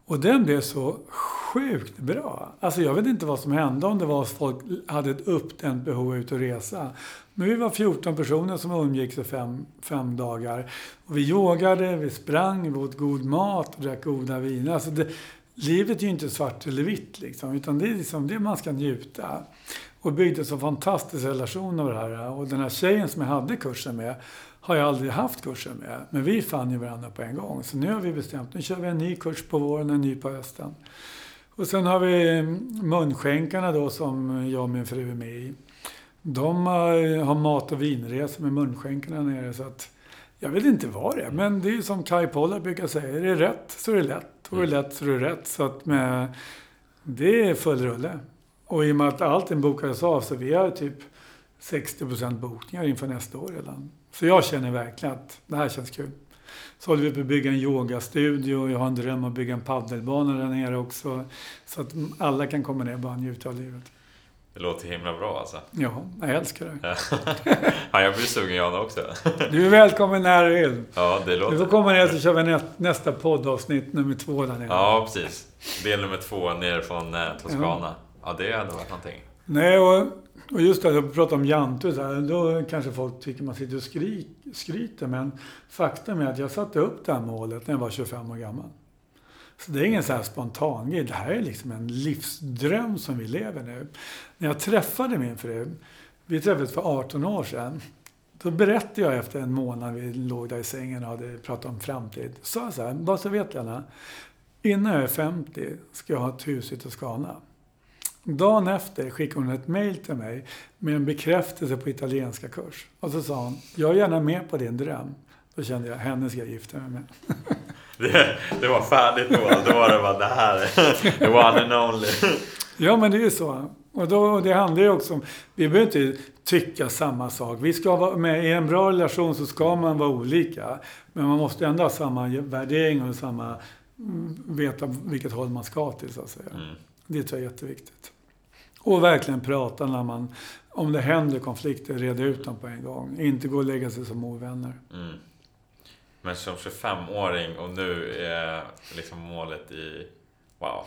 Och den blev så sjukt bra. Alltså jag vet inte vad som hände om det var att folk hade ett uppdämt behov av att ut och resa. Men vi var 14 personer som umgicks i fem, fem dagar. Och vi yogade, vi sprang, vi åt god mat och drack goda viner. Alltså det, livet är ju inte svart eller vitt liksom, utan det är liksom det man ska njuta. Och byggde så fantastisk relation av det här. Och den här tjejen som jag hade kursen med har jag aldrig haft kursen med. Men vi fann ju varandra på en gång. Så nu har vi bestämt, nu kör vi en ny kurs på våren och en ny på hösten. Och sen har vi mm, munskänkarna då som jag och min fru är med i. De har mat och vinresor med munskänkarna nere så att jag vet inte vad det är, men det är som Kai Pollard brukar säga. Är det rätt så är det lätt. Och är det lätt så är det rätt. Så att med, det är full rulle. Och i och med att allting bokades av så vi har typ 60% bokningar inför nästa år redan. Så jag känner verkligen att det här känns kul. Så håller vi på att bygga en yogastudio. Jag har en dröm om att bygga en paddelbana där nere också. Så att alla kan komma ner och bara njuta av livet. Det låter himla bra alltså. Ja, jag älskar det. ja, jag blir sugen jag också. du är välkommen när du vill. Ja, det låter... Du får komma ner så kör vi nästa poddavsnitt, nummer två där nere. Ja, precis. Del nummer två ner från eh, Toscana. Ja. ja, det hade varit någonting. Nej, och, och just det, jag pratar om Jante så här, då kanske folk tycker man sitter och skrik, skryter. Men faktum är att jag satte upp det här målet när jag var 25 år gammal. Så det är ingen så här spontan grej. Det här är liksom en livsdröm som vi lever nu. När jag träffade min fru, vi träffades för 18 år sedan. Då berättade jag efter en månad, vi låg där i sängen och hade pratat om framtid. Så sa jag så här, bara så vet Lena. Innan jag är 50 ska jag ha ett hus i Toscana. Dagen efter skickade hon ett mail till mig med en bekräftelse på italienska kurs. Och så sa hon, jag är gärna med på din dröm. Då kände jag, henne ska jag gifta mig med. Det, det var färdigt då. Då var det bara det här. The one and only. Ja, men det är ju så. Och då, det handlar ju också om, vi behöver inte tycka samma sak. Vi ska vara med, I en bra relation så ska man vara olika. Men man måste ändå ha samma värdering och samma, mm, veta vilket håll man ska till så att säga. Mm. Det tror jag är jätteviktigt. Och verkligen prata när man, om det händer konflikter, reda ut dem på en gång. Inte gå och lägga sig som ovänner. Mm. Men som 25-åring och nu är liksom målet i Wow,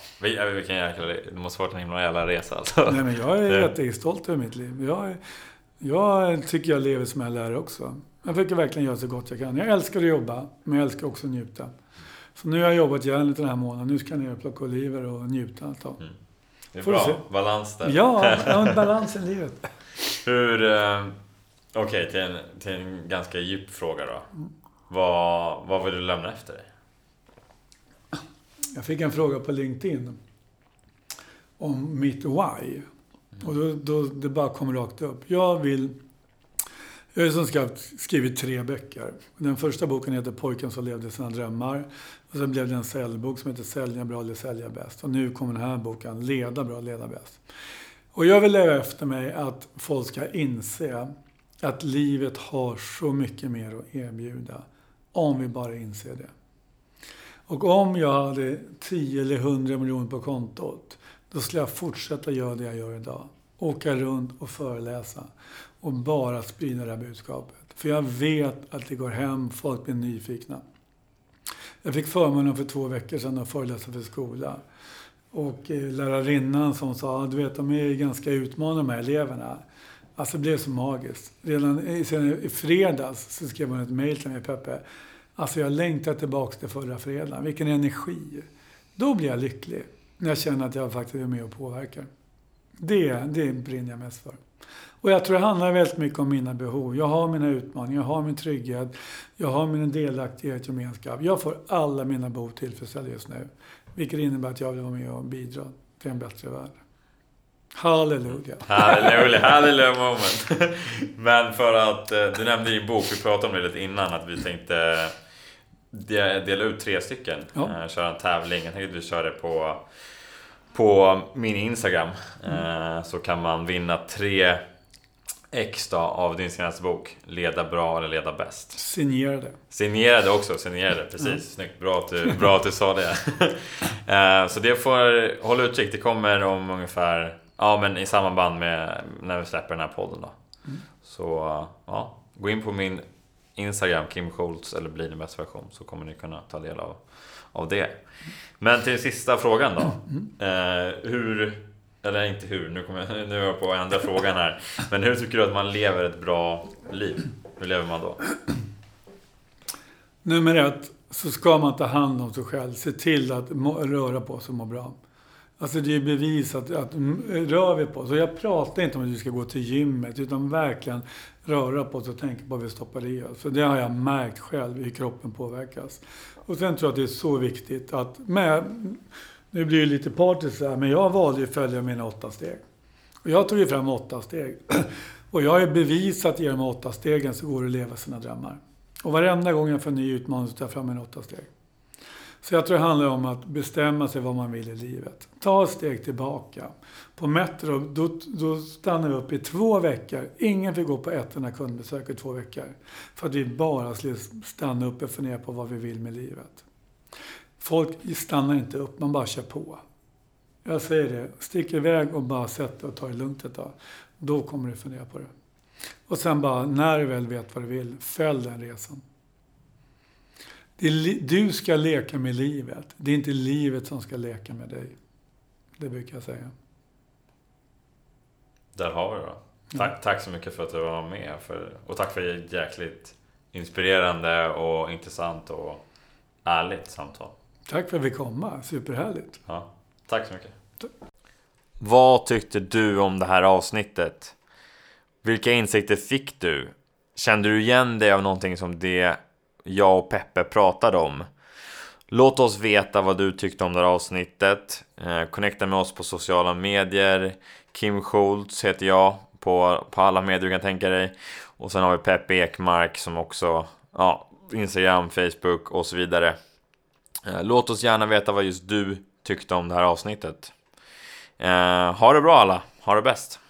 vilken jäkla... Det måste varit en himla jävla resa alltså. Nej, men jag är jättestolt över mitt liv. Jag, jag tycker jag lever som jag lär också. Jag försöker verkligen göra så gott jag kan. Jag älskar att jobba, men jag älskar också att njuta. Så nu har jag jobbat järnet den här månaden. Nu ska jag ner och plocka oliver och njuta ett tag. Mm. Det är Får bra. Balans där. Ja, en balans i livet. Hur... Eh, Okej, okay, till, en, till en ganska djup fråga då. Mm. Vad, vad vill du lämna efter dig? Jag fick en fråga på LinkedIn om mitt why. Och då, då det bara kom rakt upp. Jag vill... Jag har som skrivit tre böcker. Den första boken heter Pojken som levde sina drömmar. Och sen blev det en säljbok som heter Sälja bra eller sälja bäst. Och nu kommer den här boken, Leda bra, leda bäst. Och jag vill lära efter mig att folk ska inse att livet har så mycket mer att erbjuda. Om vi bara inser det. Och om jag hade 10 eller 100 miljoner på kontot, då skulle jag fortsätta göra det jag gör idag. Åka runt och föreläsa och bara sprida det här budskapet. För jag vet att det går hem, folk blir nyfikna. Jag fick förmånen för två veckor sedan att föreläsa för skola. Och eh, lärarinnan som sa, du vet de är ganska utmanande de här eleverna. Alltså det blev så magiskt. Redan i fredags så skrev hon ett mejl till mig, Peppe. Alltså jag längtar tillbaka till förra fredagen. Vilken energi. Då blir jag lycklig. När jag känner att jag faktiskt är med och påverkar. Det, det brinner jag mest för. Och jag tror det handlar väldigt mycket om mina behov. Jag har mina utmaningar, jag har min trygghet, jag har min delaktighet, gemenskap. Jag får alla mina behov tillfredsställda just nu. Vilket innebär att jag vill vara med och bidra till en bättre värld. Halleluja. Halleluja, halleluja moment. Men för att, eh, du nämnde i din bok, vi pratade om det lite innan, att vi tänkte dela ut tre stycken. Ja. Eh, köra en tävling. Jag tänkte att vi kör det på, på min Instagram. Mm. Så kan man vinna tre ex av din senaste bok. Leda bra eller leda bäst. Signerade. Signerade också, signerade. Precis, mm. snyggt. Bra att, du, bra att du sa det. Eh, så det får hålla utkik. Det kommer om ungefär, ja men i samband med när vi släpper den här podden då. Mm. Så ja, gå in på min Instagram, Kim Schultz eller bli din bästa version så kommer ni kunna ta del av, av det. Men till sista frågan då. Eh, hur, eller inte hur, nu, kommer jag, nu är jag på att ändra frågan här. Men hur tycker du att man lever ett bra liv? Hur lever man då? Nummer ett, så ska man ta hand om sig själv. Se till att må, röra på sig och må bra. Alltså det är bevisat att mm, rör vi på oss, och jag pratar inte om att vi ska gå till gymmet, utan verkligen röra på oss och tänka på vad vi stoppar i oss. För det har jag märkt själv, hur kroppen påverkas. Och sen tror jag att det är så viktigt att, med, nu blir det lite partiskt här, men jag valde ju att följa mina åtta steg. Och jag tog ju fram åtta steg. Och jag har ju bevisat genom åtta stegen så går det att leva sina drömmar. Och varenda gång jag får en ny utmaning så tar jag fram mina åtta steg. Så jag tror det handlar om att bestämma sig vad man vill i livet. Ta ett steg tillbaka. På Metro, då, då stannade vi upp i två veckor. Ingen fick gå på ett enda kundbesök i två veckor. För att vi bara skulle stanna upp och fundera på vad vi vill med livet. Folk stannar inte upp, man bara kör på. Jag säger det, stick iväg och bara sätt dig och ta det lugnt ett tag. Då kommer du fundera på det. Och sen bara, när du väl vet vad du vill, följ den resan du ska leka med livet. Det är inte livet som ska leka med dig. Det brukar jag säga. Där har vi det. Tack, mm. tack så mycket för att du var med. För, och tack för ett jäkligt inspirerande och intressant och ärligt samtal. Tack för att vi komma. Superhärligt. Ja, tack så mycket. Tack. Vad tyckte du om det här avsnittet? Vilka insikter fick du? Kände du igen dig av någonting som det jag och Peppe pratade om? Låt oss veta vad du tyckte om det här avsnittet. Eh, connecta med oss på sociala medier. Kim Schultz heter jag på, på alla medier du kan tänka dig. Och sen har vi Peppe Ekmark som också, ja, Instagram, Facebook och så vidare. Eh, låt oss gärna veta vad just du tyckte om det här avsnittet. Eh, ha det bra alla, ha det bäst!